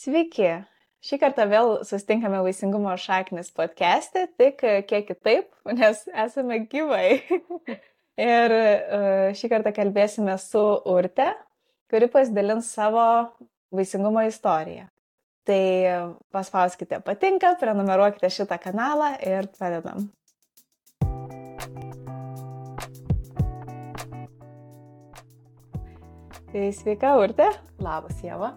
Sveiki. Šį kartą vėl susitinkame Vaisingumo šaknis podcast'e, tik kiek kitaip, nes esame gyvai. Ir e, šį kartą kalbėsime su Urte, kuri pasidalins savo vaisingumo istoriją. Tai paspauskite patinka, prenumeruokite šitą kanalą ir pradedam. Tai sveika, Urte. Labas, Jėva.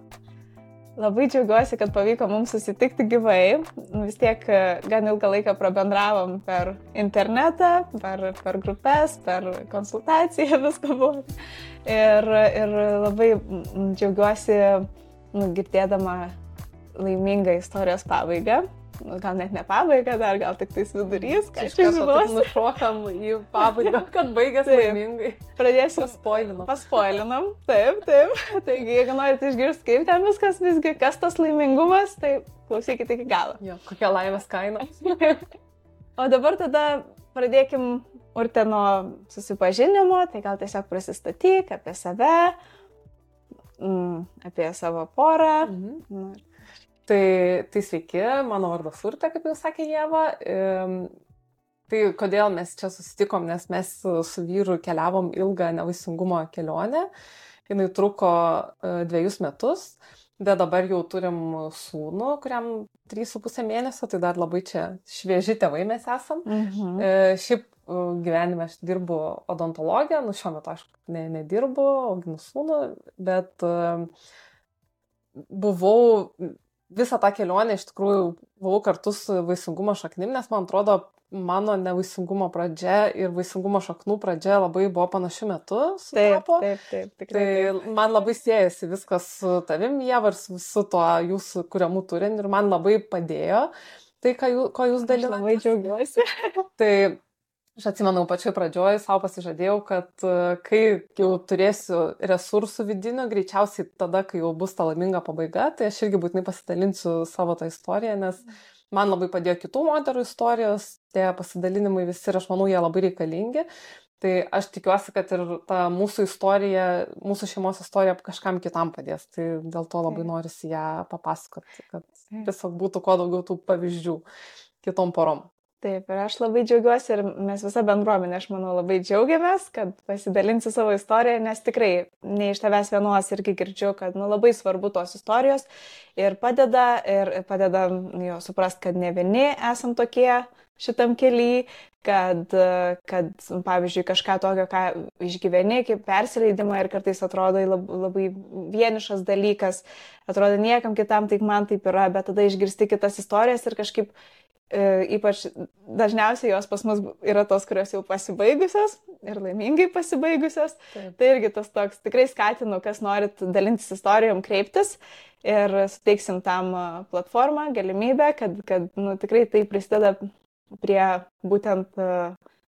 Labai džiaugiuosi, kad pavyko mums susitikti gyvai. Vis tiek e, gan ilgą laiką prabendravom per internetą, per, per grupės, per konsultaciją, viską buvo. Ir, ir labai džiaugiuosi nu, girdėdama laimingą istorijos pabaigą gal net ne pabaiga dar, gal tik tais vidurys, kažkas žinos. Nušokam į pabaigą, kad baigėsi laimingai. Pradėsiu. Paspoilinam. Paspoilinam, taip, taip. Taigi, jeigu norite išgirsti, kaip ten viskas visgi, kas tas laimingumas, tai klausykite iki galo. Jo, kokia laimės kaina. o dabar tada pradėkim urte nuo susipažinimo, tai gal tiesiog prisistatyk apie save, mm, apie savo porą. Mhm. Tai, tai sveiki, mano vardas Urte, kaip jau sakė Jėva. Tai kodėl mes čia susitikom, nes mes su vyru keliavom ilgą nevaisingumo kelionę. Jis truko e, dviejus metus, bet dabar jau turim sūnų, kuriam 3,5 mėnesio, tai dar labai čia švieži tėvai mes esam. Mhm. E, šiaip e, gyvenime aš dirbu odontologiją, nu šiuo metu aš ne, nedirbu, auginu sūnų, bet buvau visą tą kelionę iš tikrųjų buvau kartu su vaisingumo šaknim, nes man atrodo, mano nevaisingumo pradžia ir vaisingumo šaknų pradžia labai buvo panašiu metu. Taip, taip, taip, tikrai. Tai taip. man labai siejasi viskas su tavim, Jėva, ir su, tuo jūsų kuriamų turiniu ir man labai padėjo tai, jūs, ko jūs dalyvaujate. Labai džiaugiuosi. tai Aš atsimenu, pačioj pradžioj savo pasižadėjau, kad e, kai jau turėsiu resursų vidinių, greičiausiai tada, kai jau bus ta laiminga pabaiga, tai aš irgi būtinai pasidalinsiu savo tą istoriją, nes man labai padėjo kitų moterų istorijos, tie pasidalinimai visi ir aš manau, jie labai reikalingi. Tai aš tikiuosi, kad ir ta mūsų istorija, mūsų šeimos istorija kažkam kitam padės. Tai dėl to labai norisi ją papasakoti, kad tiesiog būtų kuo daugiau tų pavyzdžių kitom porom. Taip, ir aš labai džiaugiuosi ir mes visa bendruomenė, aš manau, labai džiaugiamės, kad pasidalinsi savo istoriją, nes tikrai ne iš tavęs vienos irgi girdžiu, kad nu, labai svarbu tos istorijos ir padeda, ir padeda jo suprast, kad ne vieni esam tokie šitam keliui, kad, kad, pavyzdžiui, kažką tokio, ką išgyveni, kaip persileidimą ir kartais atrodo labai, vienišas dalykas, atrodo niekam kitam, tik man taip yra, bet tada išgirsti kitas istorijas ir kažkaip ypač dažniausiai jos pas mus yra tos, kurios jau pasibaigusios ir laimingai pasibaigusios. Taip. Tai irgi tas toks, tikrai skatinu, kas norit dalintis istorijom, kreiptis ir suteiksim tam e, platformą, galimybę, kad, kad nu, tikrai tai prisideda prie būtent e,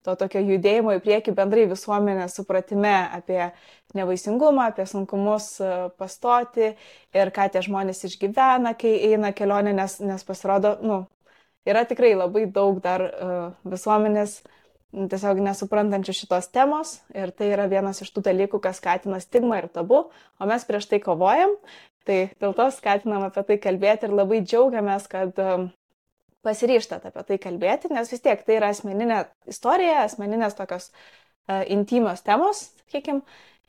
to tokio judėjimo į priekį bendrai visuomenės supratime apie nevaisingumą, apie sunkumus pastoti ir ką tie žmonės išgyvena, kai eina kelionė, nes, nes pasirodo, nu, yra tikrai labai daug dar uh, visuomenės tiesiog nesuprantančių šitos temos ir tai yra vienas iš tų dalykų, kas skatina stigmą ir tabu, o mes prieš tai kovojam, tai dėl to skatinam apie tai kalbėti ir labai džiaugiamės, kad um, pasiryštat apie tai kalbėti, nes vis tiek tai yra asmeninė istorija, asmeninės tokios uh, intymios temos, sakykime,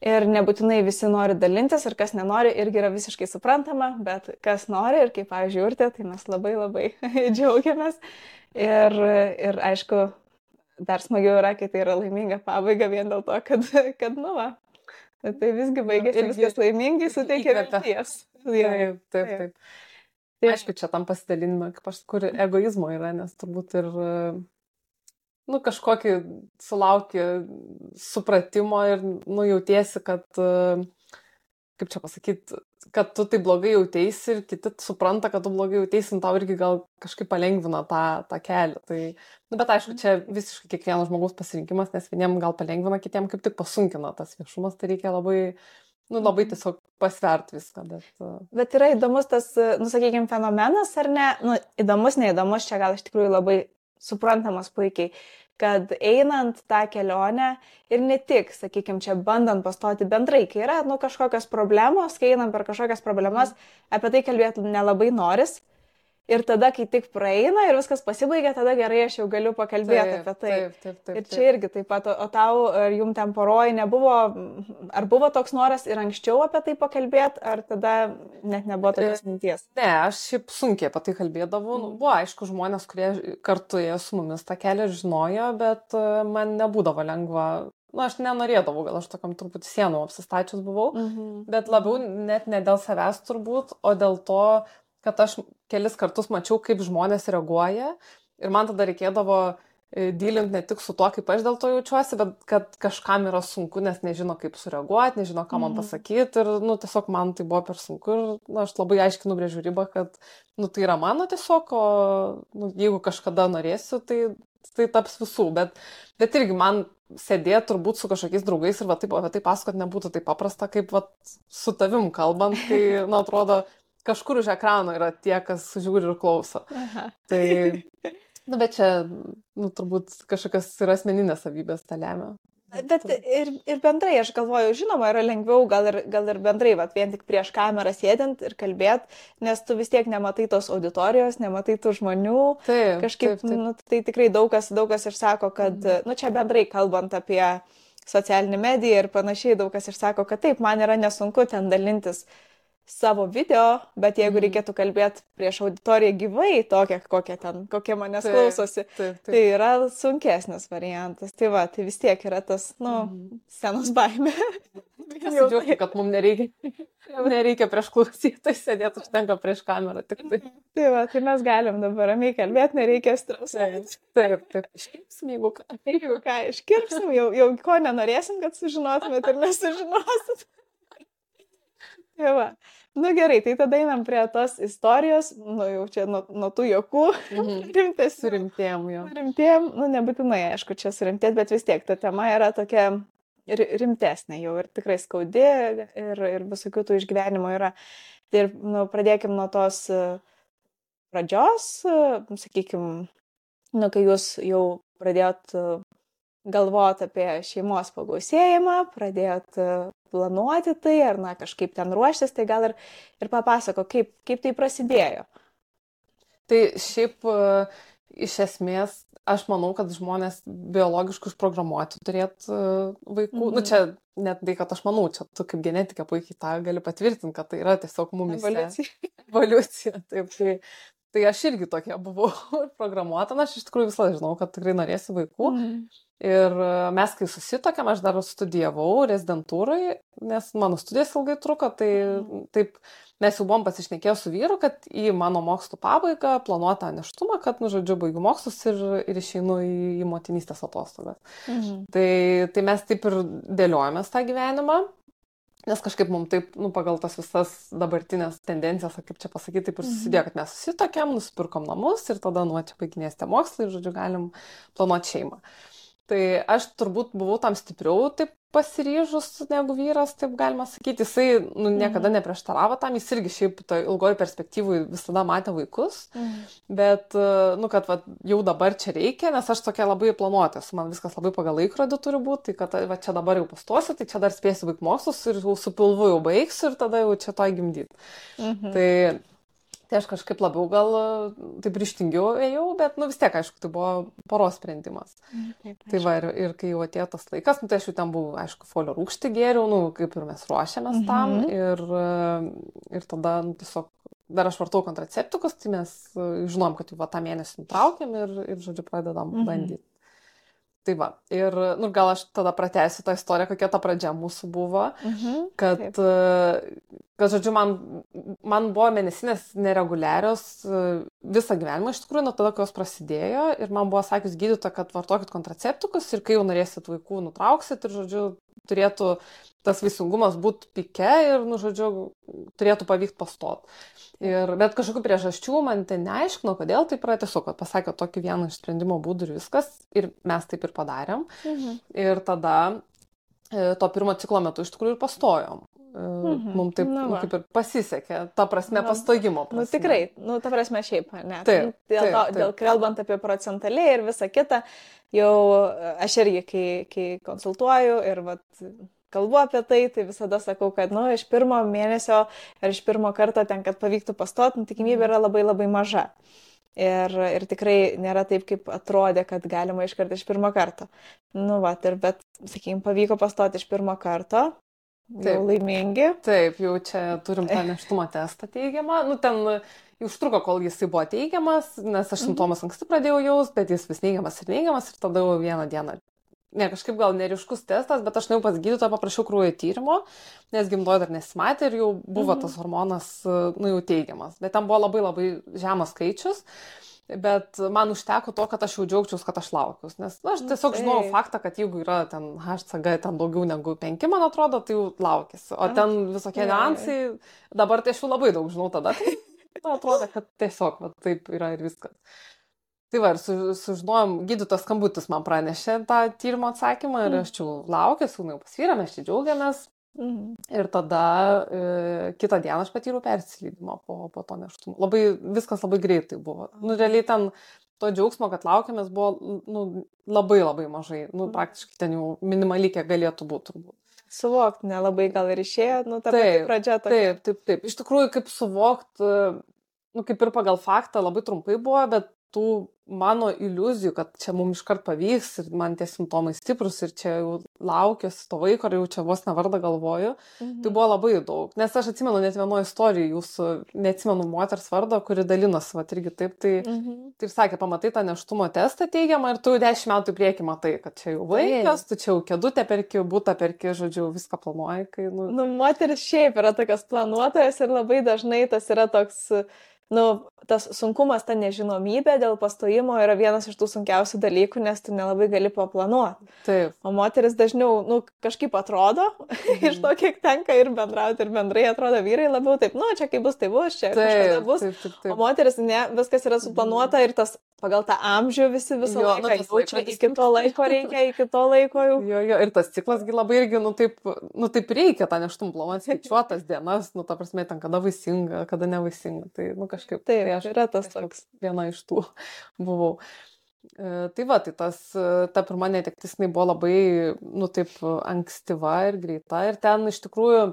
Ir nebūtinai visi nori dalintis ir kas nenori irgi yra visiškai suprantama, bet kas nori ir kaip, pavyzdžiui, urtė, tai mes labai labai džiaugiamės. Ir, ir aišku, dar smagiau yra, kai tai yra laiminga pabaiga vien dėl to, kad, kad nu va, tai visgi baigėsi ir viskas laimingai, suteikia vilties. Taip, taip, taip. Tai aišku, čia tam pasidalinimą, kaip aš kur egoizmo yra, nes turbūt ir nu, kažkokį sulauki supratimo ir, nu, jautiesi, kad, kaip čia pasakyti, kad tu tai blogai jautiesi ir kiti supranta, kad tu blogai jautiesi, tau irgi gal kažkaip palengvina tą, tą kelią. Tai, nu, bet aišku, čia visiškai kiekvieno žmogaus pasirinkimas, nes vieniem gal palengvina, kitiem kaip tik pasunkina tas viešumas, tai reikia labai Nu, labai tiesiog pasvert viską, bet. Bet yra įdomus tas, nu, sakykime, fenomenas, ar ne? Nu, įdomus, neįdomus, čia gal iš tikrųjų labai suprantamas puikiai. kad einant tą kelionę ir ne tik, sakykime, čia bandant pastoti bendrai, kai yra nu, kažkokios problemos, kai einam per kažkokias problemas, apie tai kalbėti nelabai noris. Ir tada, kai tik praeina ir viskas pasibaigia, tada gerai aš jau galiu pakalbėti Taip, apie tai. taip, taip, taip, Ir čia irgi taip pat, o o tau, ar jum ten poroji nebuvo, ar buvo toks noras ir anksčiau apie tai pakalbėti, ar tada net nebuvo tokios minties? Ne, aš šiaip sunkiai apie tai kalbėdavau. Nu, buvo aišku žmonės, kurie kartu ėjo su mumis tą kelią žinojo, bet e, man nebūdavo lengva. Na, aš nenorėdavau, gal aš tokiam truputį sienų apsistačius buvau, Mhm. bet labiau net ne dėl savęs turbūt, o dėl to, kad aš kelis kartus mačiau, kaip žmonės reaguoja. Ir man tada reikėdavo dylinti ne tik su to, kaip aš dėl to jaučiuosi, bet kad kažkam yra sunku, nes nežino, kaip sureaguoti, nežino, ką man Mhm. pasakyti ir, nu, tiesiog man tai buvo per sunku. Ir, nu, aš labai aiškiai nubrėžiu ribą, kad, nu, tai yra mano tiesiog, o, nu, jeigu kažkada norėsiu, tai, tai taps visų, bet, bet irgi man sėdėti turbūt su kažkokiais draugais ir va taip apie tai pasakot nebūtų taip paprasta, kaip va su tavim kalbant, kai, nu, atrodo, kažkur už ekrano yra tie, kas žiūri ir klauso. Aha. Tai, nu, bet čia, nu, turbūt kažkokios yra asmeninės savybės tą lemia. Bet ir, ir bendrai, aš galvoju, žinoma, yra lengviau gal ir, gal ir bendrai, vat, vien tik prieš kamerą sėdint ir kalbėt, nes tu vis tiek nematai tos auditorijos, nematai tų žmonių. Taip, Kažkaip, taip, taip. Nu, tai tikrai daug kas, daug kas ir sako, kad, nu čia bendrai kalbant apie socialinį mediją ir panašiai, daug kas ir sako, kad taip, man yra nesunku ten dalintis savo video, bet jeigu Mhm. reikėtų kalbėti prieš auditoriją gyvai, tokia, kokia ten, kokie manęs Taip, klausosi, Taip, taip. Tai yra sunkesnis variantas. Tai va, tai vis tiek yra tas, nu, Mhm. senos baimė. Pasidžiaugti, kad mums nereikia, nereikia prieš klausytą sėdėti, užtenka prieš kamerą. Tik tai. Tai va, tai mes galim dabar ramiai kalbėti, nereikia stresuoti. Taip, taip. Iškirpsim, jeigu ką. Jeigu ką, iškirpsim, jau, jau ko nenorėsim, kad sužinotumėt ir nesužinosit. Tai va. Nu gerai, tai tada einam prie tos istorijos, nu jau čia nuo, nuo tų jokų, Mhm. rimtesnių. Surimtėjom jo. Rimtiem, nu nebūtinai, aišku, čia surimtėt, bet vis tiek ta tema yra tokia ri- rimtesnė jau ir tikrai skaudi ir, ir visokių tų išgyvenimų yra. Tai ir nu, pradėkim nuo tos e, pradžios, sakykime, nu, kai jūs jau pradėjot e, galvoti apie šeimos pagausėjimą, pradėjot e, planuoti tai, ar na kažkaip ten ruoštis, tai gal ir, ir papasako, kaip, kaip tai prasidėjo. Tai šiaip e, iš esmės aš manau, kad žmonės biologiškai užprogramuoti turėtų e, vaikų. Mhm. Nu Mhm. čia net tai, kad aš manau, čia tu kaip genetika puikiai tą gali patvirtinti, kad tai yra tiesiog mumis. Evoliucija. Evoliucija. Taip, tai, tai aš irgi tokia buvau programuota, aš iš tikrųjų visą žinau, kad tikrai norėsiu vaikų. Mhm. Ir e, mes, kai susitokėm, aš dar studijavau rezidentūrai, nes mano studijas ilgai truko, tai Mhm. taip mes jau buvom pasišnekėję su vyru, kad į mano mokslų pabaigą planuotą neštumą, kad, nu, žodžiu, baigiu mokslus ir, ir išeinu į, į motinystės atostogas. Mhm. Tai, tai mes taip ir dėliojomės tą gyvenimą, nes kažkaip mums taip, nu, pagal tas visas dabartinės tendencijas, kaip čia pasakyti, taip ir Mhm. susidėjo, kad mes susitokėm, nusipirkom namus ir tada, nu, čia baiginėsite mokslą ir, žodžiu, galim planuoti šeimą. Tai aš turbūt buvau tam stipriau taip pasiryžus negu vyras, taip galima sakyti. Jisai nu, niekada Mhm. neprieštaravo tam, jis irgi šiaip to ilgoji perspektyvui visada matė vaikus. Mhm. Bet, nu, kad va, jau dabar čia reikia, nes aš tokia labai planuotė, su man viskas labai pagal laikrodį turi būti, tai kad va, čia dabar jau pastosiu, tai čia dar spėsiu baigti mokslus ir jau su pilvu jau baigsiu ir tada jau čia to gimdyti. Mhm. Tai, tai aš kažkaip labiau gal e, taip ryštingiau ėjau, bet, nu vis tiek, aišku, tai buvo poros sprendimas. Taip, Tai va, ir, ir kai jau atėjo tas laikas, nu, tai aš jau ten buvau, aišku, folio rūkštį gėriau, nu, kaip ir mes ruošiamės tam. Mhm. Ir, e, ir tada, nu, tiesiog, dar aš vartau kontraceptikus, tai mes e, žinom, kad jau va tą mėnesį nutraukėm ir, ir žodžiu, pradedam Mhm. bandyti. Tai va, ir, nu, gal aš tada pratęsiu tą istoriją, kokia ta pradžia mūsų buvo Mhm. kad, Taip. e, kad žodžiu, man, man buvo mėnesinės nereguliarios e, visą gyvenimą iš tikrųjų, nuo tada, kai jos prasidėjo ir man buvo sakius gydytoja, kad vartokit kontraceptikus ir kai jau norėsit vaikų, nutrauksit ir, žodžiu, turėtų tas vaisingumas būti pike ir, nu, žodžiu, turėtų pavykti pastot. Ir, bet kažkokių priežasčių man ten neaiškino, kodėl taip yra tiesiog, pasakė tokį vieną iš sprendimo būdų ir viskas. Ir mes taip ir padarėm. Mhm. Ir tada e, to pirmo ciklo metu iš tikrųjų ir pastojom. Mhm. Mums taip nu, nu, kaip ir pasisekė, ta prasme, nu, pastojimo. Prasme. Nu, tikrai, nu, ta prasme, šiaip, ne. Taip, nu, dėl, taip, taip. dėl kalbant apie procentaliai ir visą kitą, jau aš irgi, kai, kai konsultuoju ir vat, kalbu apie tai, tai visada sakau, kad, nu, iš pirmo mėnesio ar iš pirmo karto ten, kad pavyktų pastot, nu, tikimybė yra labai labai maža. Ir, ir tikrai nėra taip, kaip atrodė, kad galima iš karto iš pirmo karto. Nu, va, ir bet, sakykime, pavyko pastoti iš pirmo karto. Taip, jau laimingi. Taip, jau čia turim tą neštumo testą teigiamą. Nu, ten užtruko, kol jisai buvo teigiamas, nes aš mhm. simptomas anksti pradėjau jaus, bet jis vis neigiamas ir neigiamas ir tada jau vieną dieną ne kažkaip gal neriškus testas, bet aš nuėjau pas gydytoją, paprašiau kraujo tyrimo, nes gimdoje dar nesimatė ir jau buvo mhm. tas hormonas, nu jau teigiamas. Bet ten buvo labai labai žemas skaičius. Bet man užteko to, kad aš jau džiaugčiausi, kad aš laukiu. Nes na, aš tiesiog žinau faktą, kad jeigu yra ten HCG ten daugiau negu 5, man atrodo, tai jau laukėsi. O ten visokie niuansai, dabar tai aš jau labai daug žinau tada. Tai atrodo, kad tiesiog va, taip yra ir viskas. Tai va, ir su, sužinojom, gydytos skambutis man pranešė tą tyrimo atsakymą ir aš čia laukiu, sūnau pas vyrą, mes čia džiaugiamės. Mhm. Ir tada e, kitą dieną aš patyriau persilydimą po, po to neštumo. Labai, viskas labai greitai buvo. Nu, realiai ten to džiaugsmo, kad laukiamės, buvo nu, labai labai mažai. Nu, mhm. praktiškai ten jau minimaliai galėtų būti turbūt. Suvokti nelabai gal ir išėjo, nu, ta taip, pradžia tokia. Taip, taip, taip. Iš tikrųjų, kaip suvokti, nu, kaip ir pagal faktą labai trumpai buvo, bet tų mano iliuzijų, kad čia mums iškart pavyks ir man tie simptomai stiprus ir čia jau laukiuosi to vaiko ir jau čia vos nevardą galvoju, mhm. tai buvo labai daug. Nes aš atsimenu net vienoje istorijoje jūsų, neatsimenu moters vardo, kuri dalinosi, va irgi taip, tai mhm. taip sakė, pamatai tą neštumo testą teigiamą ir tu dešimt metų į priekį matai, kad čia jau vaikas, tu čia jau kėdutę perki, būtą perki, žodžiu, viską planuoji. Kai, nu... nu, moteris šiaip yra tokios planuotojas ir labai dažnai tas yra toks nu, tas sunkumas, ta nežinomybė dėl pastojimo yra vienas iš tų sunkiausių dalykų, nes tu nelabai gali paplanuoti. Taip. O moteris dažniau, nu, kažkaip atrodo, mhm. iš to, kiek tenka ir bendrauti, ir bendrai atrodo vyrai labiau taip, nu, čia kaip bus, tai bus, čia taip, bus. Taip, taip, taip. O moteris, ne, viskas yra suplanuota ir tas pagal tą amžių visi visą jo, laiką nu, jaučia, iki to laiko reikia, iki to laiko jau. Jo, jo, ir tas ciklasgi labai irgi, nu taip, nu taip reikia tą neštumą planuoti, skaičiuotas dienas, nu ta prasme, ten kada vaisinga, kada nevaisinga. Tai, nu kažkaip. Taip, tai aš yra tas toks. Viena iš tų buvau. E, tai va, tai tas, ta pirma netektis, jinai buvo labai, nu taip, ankstyva ir greita. Ir ten iš tikrųjų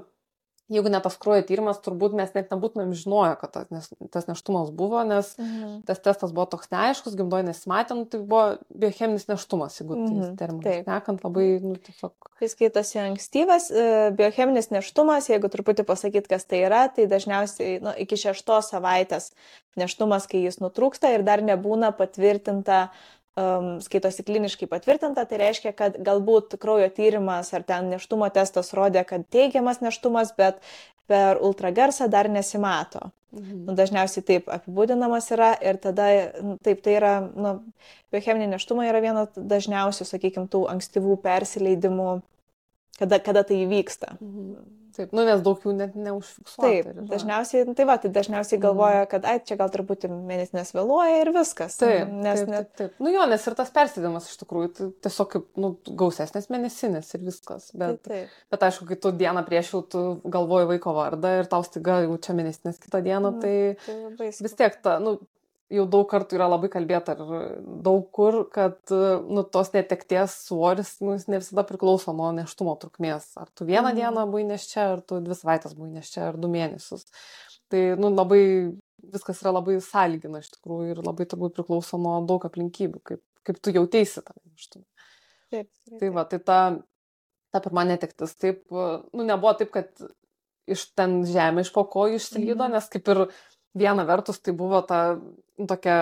jeigu ne tas kraujo tyrimas, turbūt mes net nebūtumėm žinoję, kad tas, tas neštumas buvo, nes mhm. tas testas buvo toks neaiškus, gimdoje nesimatė, nu, tai buvo biocheminis neštumas, jeigu mhm. tai terminas. Nekant labai, nu, tiesiog. Tai skaitosi ankstyvas e, biocheminis neštumas, jeigu truputį pasakyt, kas tai yra, tai dažniausiai nu, iki šeštos savaitės neštumas, kai jis nutrūksta ir dar nebūna patvirtinta um, skaitosi kliniškai patvirtinta, tai reiškia, kad galbūt kraujo tyrimas ar ten neštumo testas rodė, kad teigiamas neštumas, bet per ultragarsą dar nesimato. Mhm. Nu, dažniausiai taip apibūdinamas yra ir tada, nu, taip, tai yra, nu, biocheminė neštumai yra viena dažniausių, sakykime, tų ankstyvų persileidimų, kada, kada tai įvyksta. Mhm. Taip, nu, nes daug jų net neužfiksuota. Taip, yra. dažniausiai, tai va, tai dažniausiai mhm. galvoja, kad, ai, čia gal truputį mėnesinės vėluoja ir viskas. Taip, nes taip, taip, taip. Nu jo, nes ir tas persėdimas iš tikrųjų, tai tiesiog kaip, nu, gausesnės mėnesinės ir viskas. Bet, taip, taip. bet aišku, kai tu dieną prieš jau tu galvoji vaiko vardą ir tau staiga jau čia mėnesinės kitą dieną, mhm, tai, tai vis tiek ta, nu, jau daug kartų yra labai kalbėta ir daug kur, kad nu, tos netekties svoris nu, ne visada priklauso nuo neštumo trukmės. Ar tu vieną mm. dieną buvai neščia, ar tu dvi savaitės buvai neščia, ar du mėnesius. Tai nu, labai, viskas yra labai sąlygina iš tikrųjų ir labai turbūt priklauso nuo daug aplinkybių, kaip, kaip tu jautėsi tą neštumą. Taip, taip. Tai va, tai ta, ta pirma netektis, taip, nu, nebuvo taip, kad iš ten žemė iš po kojų išsilydo, mm. nes kaip ir viena vertus tai buvo ta nu, tokia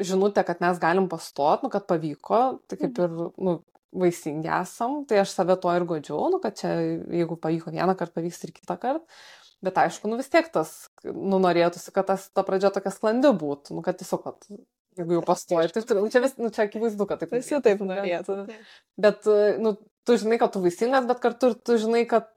žinutė, kad mes galim pastot, nu, kad pavyko, tai kaip ir nu, vaisingi esam, tai aš save tuo ir godžiau, nu, kad čia jeigu pavyko vieną kartą, pavyks ir kitą kartą. Bet aišku, nu vis tiek tas, nu norėtųsi, kad tas, ta pradžia tokia sklandi būtų, nu kad tiesiog, kad jeigu jau pastoji, tai nu, čia vis, nu čia akivaizdu, kad taip. Visi taip norėtų. Bet, nu, tu žinai, kad tu vaisingas, bet kartu ir tu žinai, kad,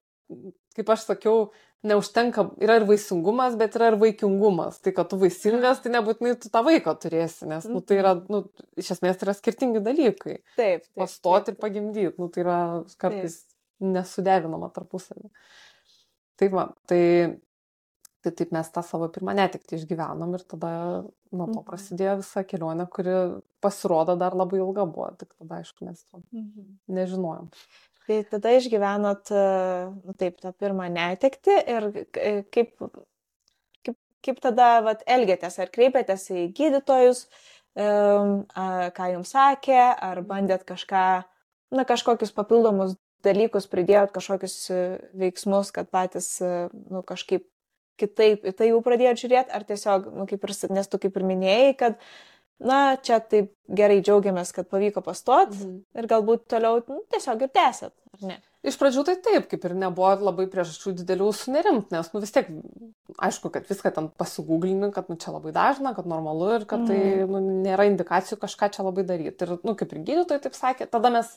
kaip aš sakiau, neužtenka, yra ir vaisingumas, bet yra ir vaikingumas. Tai, kad tu vaisingas, tai nebūtinai tu tą vaiką turėsi, nes nu, tai yra, nu, iš esmės tai yra skirtingi dalykai. Taip. taip Pastoti ir pagimdyti, nu, tai yra kartais taip. nesuderinama tarpusavį. Tai va, tai, tai taip mes tą savo pirmą netikti išgyvenom ir tada nuo to mhm. prasidėjo visa kelionė, kuri pasirodo dar labai ilga buvo, tik tada aišku mes to mhm. nežinojom. Tai tada išgyvenot, nu, taip, tą pirmą netekti ir kaip, kaip, kaip tada vat, elgėtės, ar kreipėtės į gydytojus, ką jums sakė, ar bandėt kažką, na, kažkokius papildomus dalykus pridėjot, kažkokius e, veiksmus, kad patys, e, nu, kažkaip kitaip į tai jau pradėjot žiūrėti, ar tiesiog, nu, kaip ir, nes tu kaip ir minėjai, kad, na, čia taip gerai džiaugiamės, kad pavyko pastot mhm. ir galbūt toliau nu, tiesiog ir tęsėt, ar ne? Iš pradžių tai taip, kaip ir nebuvo labai priežasčių didelių sunerimt, nes, nu vis tiek, aišku, kad viską ten pasigūglini, kad, nu, čia labai dažna, kad normalu ir kad tai, mhm. nu, nėra indikacijų kažką čia labai daryti. Ir, nu, kaip ir gydytojai taip sakė, tada mes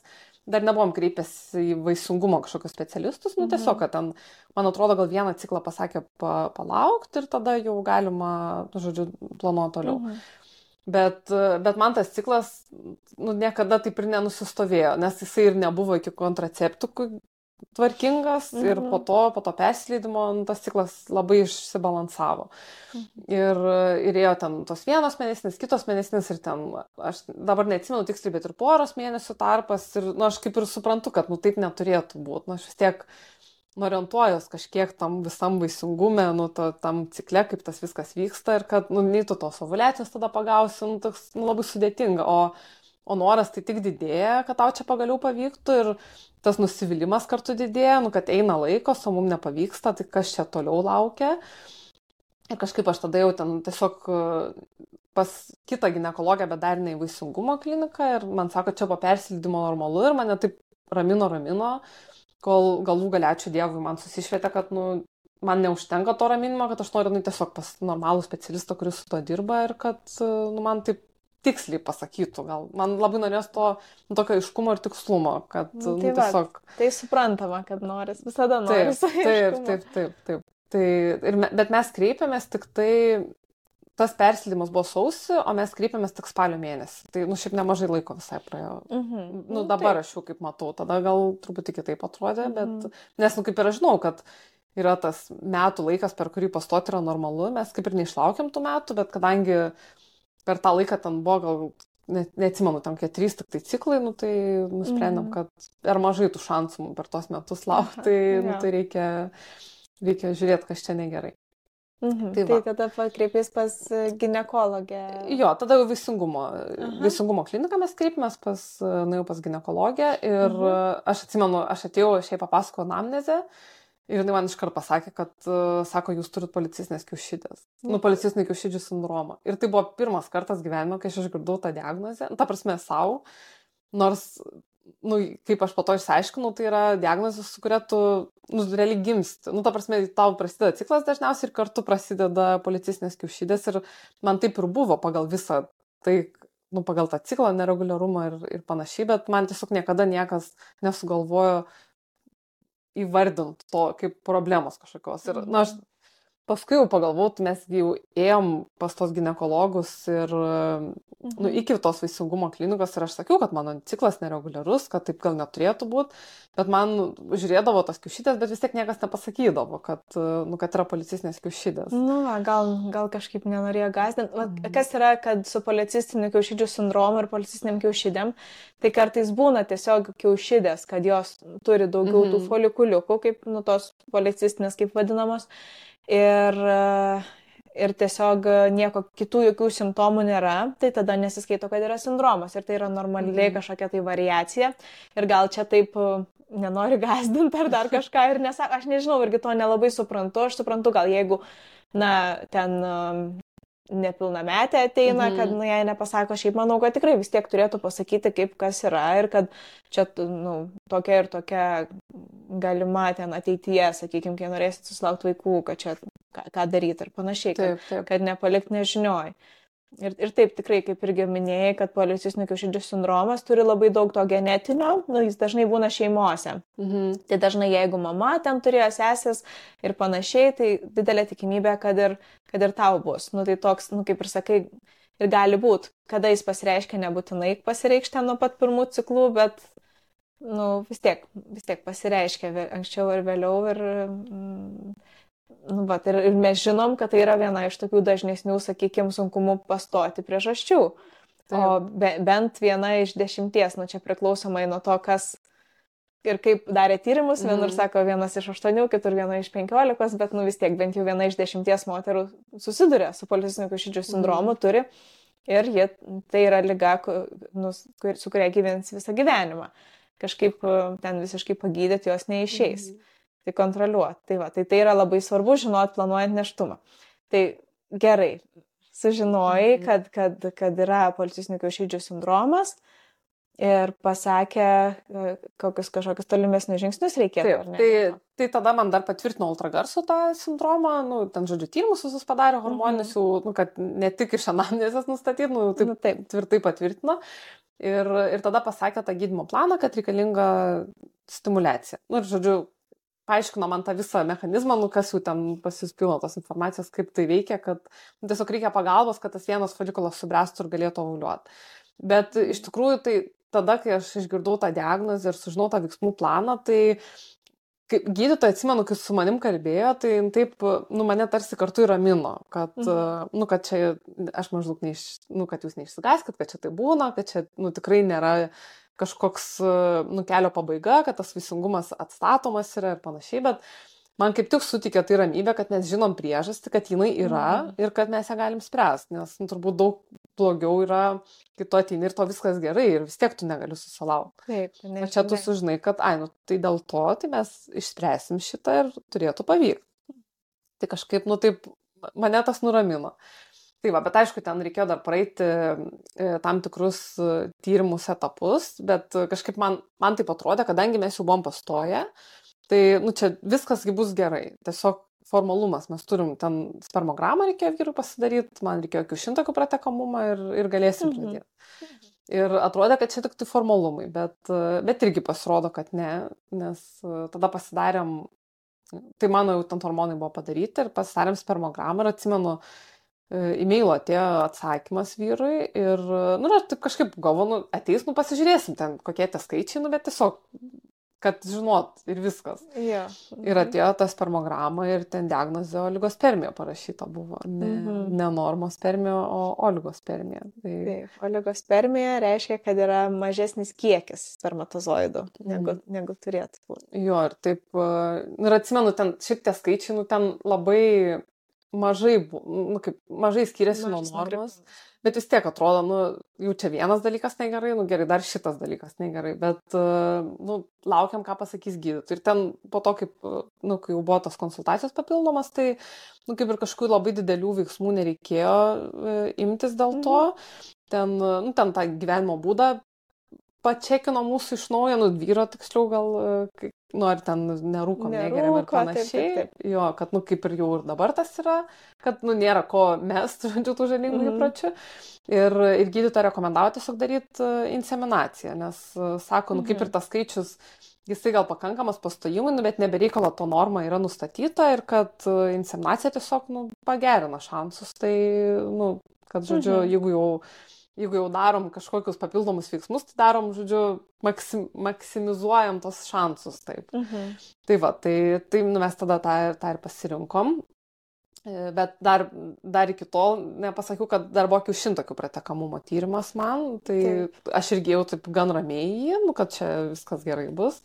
dar nebuvom kreipęs į vaisingumo kažkokius specialistus, nu, tiesiog, mhm. kad ten, man atrodo, gal vieną ciklą pasakė pa, palaukti ir tada jau galima, nu, žodžiu, planuoti toliau. Mhm. Bet, bet man tas ciklas nu, niekada taip ir nenusistovėjo, nes jisai ir nebuvo iki kontraceptikų tvarkingas mhm. ir po to, po to persileidimo nu, tas ciklas labai išsibalansavo. Mhm. Ir, ir ėjo ten tos vienos mėnesinės, kitos mėnesinės ir ten, aš dabar neatsimenu tiksliai, bet ir poros mėnesių tarpas ir nu, aš kaip ir suprantu, kad nu, taip neturėtų būti. Nu, aš vis tiek orientuojas kažkiek tam visam vaisingume, nu, to, tam cikle, kaip tas viskas vyksta ir kad, nu, nei tu tos ovulacijos tada pagausi, nu, toks nu, labai sudėtinga. O, o noras tai tik didėja, kad tau čia pagaliau pavyktų ir tas nusivylimas kartu didėja, nu, kad eina laikos, o mums nepavyksta, tai kas čia toliau laukia. Ir kažkaip aš tada jau ten tiesiog pas kitą gynekologę, bet dar ne į vaisingumo kliniką ir man sako, čia po persilydimo normalu ir mane taip ramino, ramino, kol galų galia, ačiū Dievui, man susišvietė, kad, nu, man neužtenka to raminimo, kad aš noriu, nu, tiesiog pas normalų specialistą, kuris su to dirba ir kad, nu, man taip tiksliai pasakytų, gal man labai norės to nu, tokio aiškumo ir tikslumo, kad nu, tai nu, tiesiog... Va, tai suprantama, kad noris, visada noris. Taip, taip, taip, taip, taip. Tai, ir, bet mes kreipiamės tik tai tas persileidimas buvo sausi, o mes kreipėmės tik spalio mėnesį. Tai, nu, šiaip nemažai laiko visai praėjo. Mm -hmm. Nu, nu, dabar taip. aš jau kaip matau, tada gal truputį kitaip atrodė, mm -hmm. bet, nes, nu, kaip ir aš žinau, kad yra tas metų laikas, per kurį pastoti yra normalu, mes kaip ir neišlaukiam tų metų, bet kadangi per tą laiką ten buvo gal, ne, neatsimenu, ten kiek trys tik tai ciklai, nu, tai nusprendėm, mm -hmm. kad per mažai tų šansų per tos metus laukti, tai, ja. nu, tai reikia, reikia žiūrėti, kas čia negerai. Mhm. Tai, tai tada pakreipės pas gynekologę. Jo, tada jau visingumo, visingumo kliniką mes kreipėmės pas, nuėjau pas gynekologę ir mhm. aš atsimenu, aš atėjau, šiaip papasako anamnezę ir jinai man iškart pasakė, kad, sako, jūs turit policistinės kiaušidės. Mhm. Nu, policistinį kiaušidžių sindromą. Ir tai buvo pirmas kartas gyvenime, kai aš išgirdau tą diagnozę, nu, ta prasme savo, nors nu, kaip aš po to išsiaiškinau, tai yra diagnozė, su kuria tu, nu, realiai gimsti. Nu, ta prasme, tau prasideda ciklas dažniausiai ir kartu prasideda policistinės kiaušydės ir man taip ir buvo pagal visą tai, nu, pagal tą ciklą, nereguliarumą ir, ir panašiai, bet man tiesiog niekada niekas nesugalvojo įvardinti to kaip problemos kažkokios. Ir, na, aš paskui jau pagalvojau, tai mes jau ėjom pas tos gynekologus ir nu, mhm. iki tos vaisingumo klinikos ir aš sakiau, kad mano ciklas nereguliarus, kad taip gal neturėtų būti, bet man žiūrėdavo tos kiaušytės, bet vis tiek niekas nepasakydavo, kad, nu, kad yra policistinės kiaušydės. Nu, va, gal, gal kažkaip nenorėjo gazdinti. Mhm. Kas yra, kad su policistiniu kiaušydžių sindromu ir policistiniam kiaušydėm, tai kartais būna tiesiog kiaušydės, kad jos turi daugiau mhm. tų folikuliukų, kaip, nu, tos policistinės, kaip vadinamos ir, ir tiesiog nieko kitų jokių simptomų nėra, tai tada nesiskaito, kad yra sindromas ir tai yra normaliai mhm. kažkokia tai variacija. Ir gal čia taip nenori gazdinti ar dar kažką ir nesako, aš nežinau, irgi to nelabai suprantu, aš suprantu, gal jeigu, na, ten nepilnametė ateina, mhm. kad, nu, jai nepasako, šiaip manau, kad tikrai vis tiek turėtų pasakyti, kaip kas yra ir kad čia, nu, tokia ir tokia galima ten ateityje, sakykime, kai norėsit susilaukti vaikų, kad čia ką, ką daryti ir panašiai, kad, taip, taip. kad nepalikti nežinioj. Ir, ir taip tikrai, kaip irgi minėjai, kad policistinio kiaušidžių sindromas turi labai daug to genetinio, nu, jis dažnai būna šeimose. Mhm. Tai dažnai jeigu mama ten turėjo sesės ir panašiai, tai didelė tikimybė, kad ir, kad ir tau bus. Nu, tai toks, nu, kaip ir sakai, ir gali būti, kada jis pasireiškia, nebūtinai pasireikš ten nuo pat pirmų ciklų, bet nu, vis tiek, vis tiek pasireiškia anksčiau ir vėliau ir, mm, nu, va, ir, ir mes žinom, kad tai yra viena iš tokių dažnesnių, sakykime, sunkumų pastoti priežasčių. Taip. O be, bent viena iš dešimties, nu čia priklausomai nuo to, kas ir kaip darė tyrimus, vienur mm. sako vienas iš aštuonių, kitur viena iš penkiolikos, bet nu vis tiek bent jau viena iš dešimties moterų susiduria su policinių kiaušidžių sindromu, mm. turi ir jie, tai yra lyga, nu, su kuria gyvens visą gyvenimą. Kažkaip ten visiškai pagydyti jos neišeis. Mm. Tai kontroliuoti. Tai, va, tai tai yra labai svarbu žinoti planuojant neštumą. Tai gerai, sužinojai, mm. kad, kad, kad yra policinių kiaušidžių sindromas, ir pasakė, e, kokius kažkokius tolimesnius žingsnius reikėtų. Taip, tai, tai tada man dar patvirtino ultragarsų tą sindromą, nu, ten žodžiu tyrimus visus padarė hormoninius, mm -hmm. nu, kad ne tik iš anamnezės nustatyti, nu, taip, nu, taip tvirtai patvirtino. Ir, ir tada pasakė tą gydimo planą, kad reikalinga stimulacija. Nu, ir žodžiu, paaiškino man tą visą mechanizmą, nu kas jau ten pasispilno tos informacijos, kaip tai veikia, kad nu, tiesiog reikia pagalbos, kad tas vienas folikulas subręstų ir galėtų ovuliuoti. Bet iš tikrųjų tai tada, kai aš išgirdau tą diagnozę ir sužinau tą veiksmų planą, tai kaip gydytoja atsimenu, kai su manim kalbėjo, tai taip, nu, mane tarsi kartu įramino, kad, mhm. nu, kad čia, aš maždaug, neiš, nu, kad jūs neišsigaskit, kad čia tai būna, kad čia, nu, tikrai nėra kažkoks, nu, kelio pabaiga, kad tas vaisingumas atstatomas yra ir panašiai, bet man kaip tik sutikė tai ramybė, kad mes žinom priežastį, kad jinai yra mhm. ir kad mes ją galim spręsti, nes nu, turbūt daug blogiau yra, kai tu ateini ir to viskas gerai ir vis tiek tu negali susilaukti. Taip, nežinai. O čia tu sužinai, kad, ai, nu, tai dėl to, tai mes išspręsim šitą ir turėtų pavykti. Tai kažkaip, nu taip, mane tas nuramino. Tai va, bet aišku, ten reikėjo dar praeiti e, tam tikrus e, tyrimus etapus, bet kažkaip man, man tai atrodė, kadangi mes jau buvom pastoję, Tai, nu, čia viskasgi bus gerai. Tiesiog formalumas. Mes turim ten spermogramą reikėjo vyrui pasidaryti, man reikėjo kiaušintakų pratekamumą ir, ir galėsim mhm. pradėti. Mhm. Ir atrodė, kad čia tik tai formalumai, bet, bet irgi pasirodo, kad ne, nes tada pasidarėm, tai mano jau ten hormonai buvo padaryti ir pasidarėm spermogramą ir atsimenu, e-mailo atėjo atsakymas vyrui ir, nu, ir taip kažkaip galvoju, nu, ateis, nu, pasižiūrėsim ten, kokie tie skaičiai, nu, bet tiesiog kad žinot ir viskas. Ja. Ir mhm. atėjo ta spermograma ir ten diagnozė oligospermija parašyta buvo. Ne, mhm. ne normospermija, o oligospermija. Tai... Taip, oligospermija reiškia, kad yra mažesnis kiekis spermatozoidų negu, mhm. negu turėtų būti. Jo, ir taip, ir atsimenu, ten šiek tiek skaičiai, nu ten labai mažai, nu, kaip, mažai skiriasi nuo normos. Bet vis tiek atrodo, nu, jau čia vienas dalykas negerai, nu gerai, dar šitas dalykas negerai, bet, e, nu, laukiam, ką pasakys gydytojai. Ir ten po to, kaip, nu, kai jau buvo tos konsultacijos papildomas, tai, nu, kaip ir kažkokių labai didelių veiksmų nereikėjo e, imtis dėl to. Mhm. Ten, nu, ten tą gyvenimo būdą pačekino mūsų iš naujo, nu, vyro tiksliau gal, e, nu, ar ten nerūkom, negeriam ir panašiai. Taip, taip. Jo, kad, nu, kaip ir jau ir dabar tas yra, kad, nu, nėra ko mest, žodžiu, tų žalingų mm -hmm. įpročių. Ir, ir gydytoja rekomendavo tiesiog daryti e, inseminaciją, nes e, sako, nu, kaip ir mhm. tas skaičius, jisai gal pakankamas pastojimui, nu, bet nebereikalo to norma yra nustatyta ir kad inseminacija tiesiog, nu, pagerina šansus. Tai, nu, kad, žodžiu, mhm. jeigu jau jeigu jau darom kažkokius papildomus veiksmus, tai darom, žodžiu, maksim, maksimizuojam tos šansus taip. Mhm. Tai va, tai, tai nu, mes tada tą, tą ir pasirinkom. E, bet dar, dar iki tol nepasakiau, kad dar buvo kiaušintokių pratekamumo tyrimas man, tai taip. aš irgi jau taip gan ramiai jį, nu, kad čia viskas gerai bus.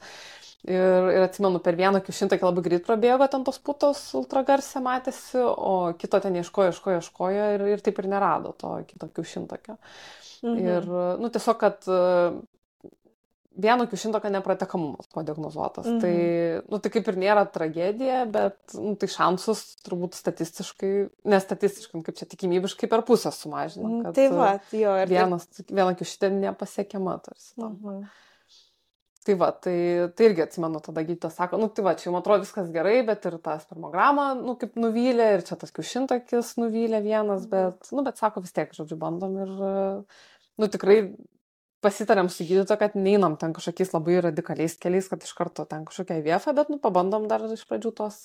Ir, ir atsimenu, per vieną kiaušintakį labai greit prabėgo ten tos putos ultragarsė matėsi, o kito ten ieškojo, ieškojo, ieškojo ir, ir taip ir nerado to kito kiaušintakio. Mhm. Ir, nu, tiesiog, kad e, vieno kiaušintokio nepratekamumas buvo diagnozuotas. Mhm. Tai, nu, tai kaip ir nėra tragedija, bet nu, tai šansus turbūt statistiškai, nestatistiškai, kaip čia tikimybiškai per pusę sumažina. Mhm, tai va, jo. Ir vienas, viena kiaušitė nepasiekiama tarsi. Mhm. Tai va, tai, tai irgi atsimenu, tada gydytojas sako, nu tai va, čia man atrodo viskas gerai, bet ir ta spermograma, nu kaip nuvylė, ir čia tas kiaušintakis nuvylė vienas, mhm. bet, nu bet sako vis tiek, žodžiu, bandom ir, nu tikrai pasitarėm su gydytoju, kad neinam ten kažkokiais labai radikaliais keliais, kad iš karto ten kažkokia vieta, bet, nu pabandom dar iš pradžių tos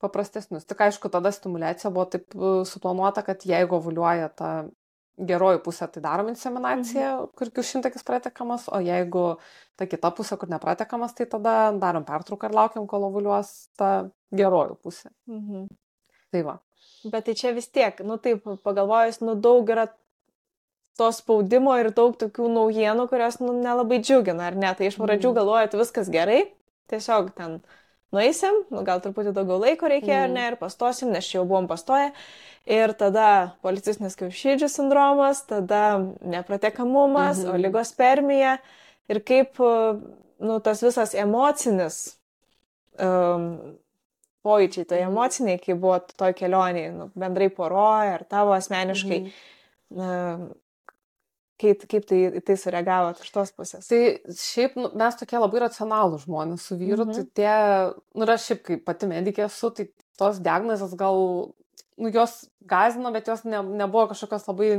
paprastesnius. Tik aišku, tada stimulacija buvo taip suplanuota, kad jeigu ovuliuoja ta geroji pusė, tai darom inseminaciją, mhm. kur kiaušintakis pratekamas, o jeigu ta kita pusė, kur nepratekamas, tai tada darom pertrauką ir laukiam, kol ovuliuos ta geroji pusė. Mhm. Tai va. Bet tai čia vis tiek, nu taip, pagalvojus, nu daug yra to spaudimo ir daug tokių naujienų, kurios nu, nelabai džiugina, ar ne? Tai iš pradžių mm. galvojat viskas gerai, tiesiog ten nueisim, nu, gal truputį daugiau laiko reikėjo, mm. ne, ir pastosim, nes čia jau buvom pastoję. Ir tada policistinis kiaušydžių sindromas, tada nepratekamumas, mm -hmm. oligospermija ir kaip, nu, tas visas emocinis um, pojūčiai, tai emociniai, kai buvo toj kelioniai, nu, bendrai poroje ar tavo asmeniškai, mm -hmm. Kaip, kaip tai, tai sureagavot iš tos pusės? Tai šiaip nu, mes tokie labai racionalūs žmonės su vyru, mm -hmm. tai tie, nu ir aš šiaip kaip pati medikė esu, tai tos diagnozės gal, nu jos gazino, bet jos ne, nebuvo kažkokios labai,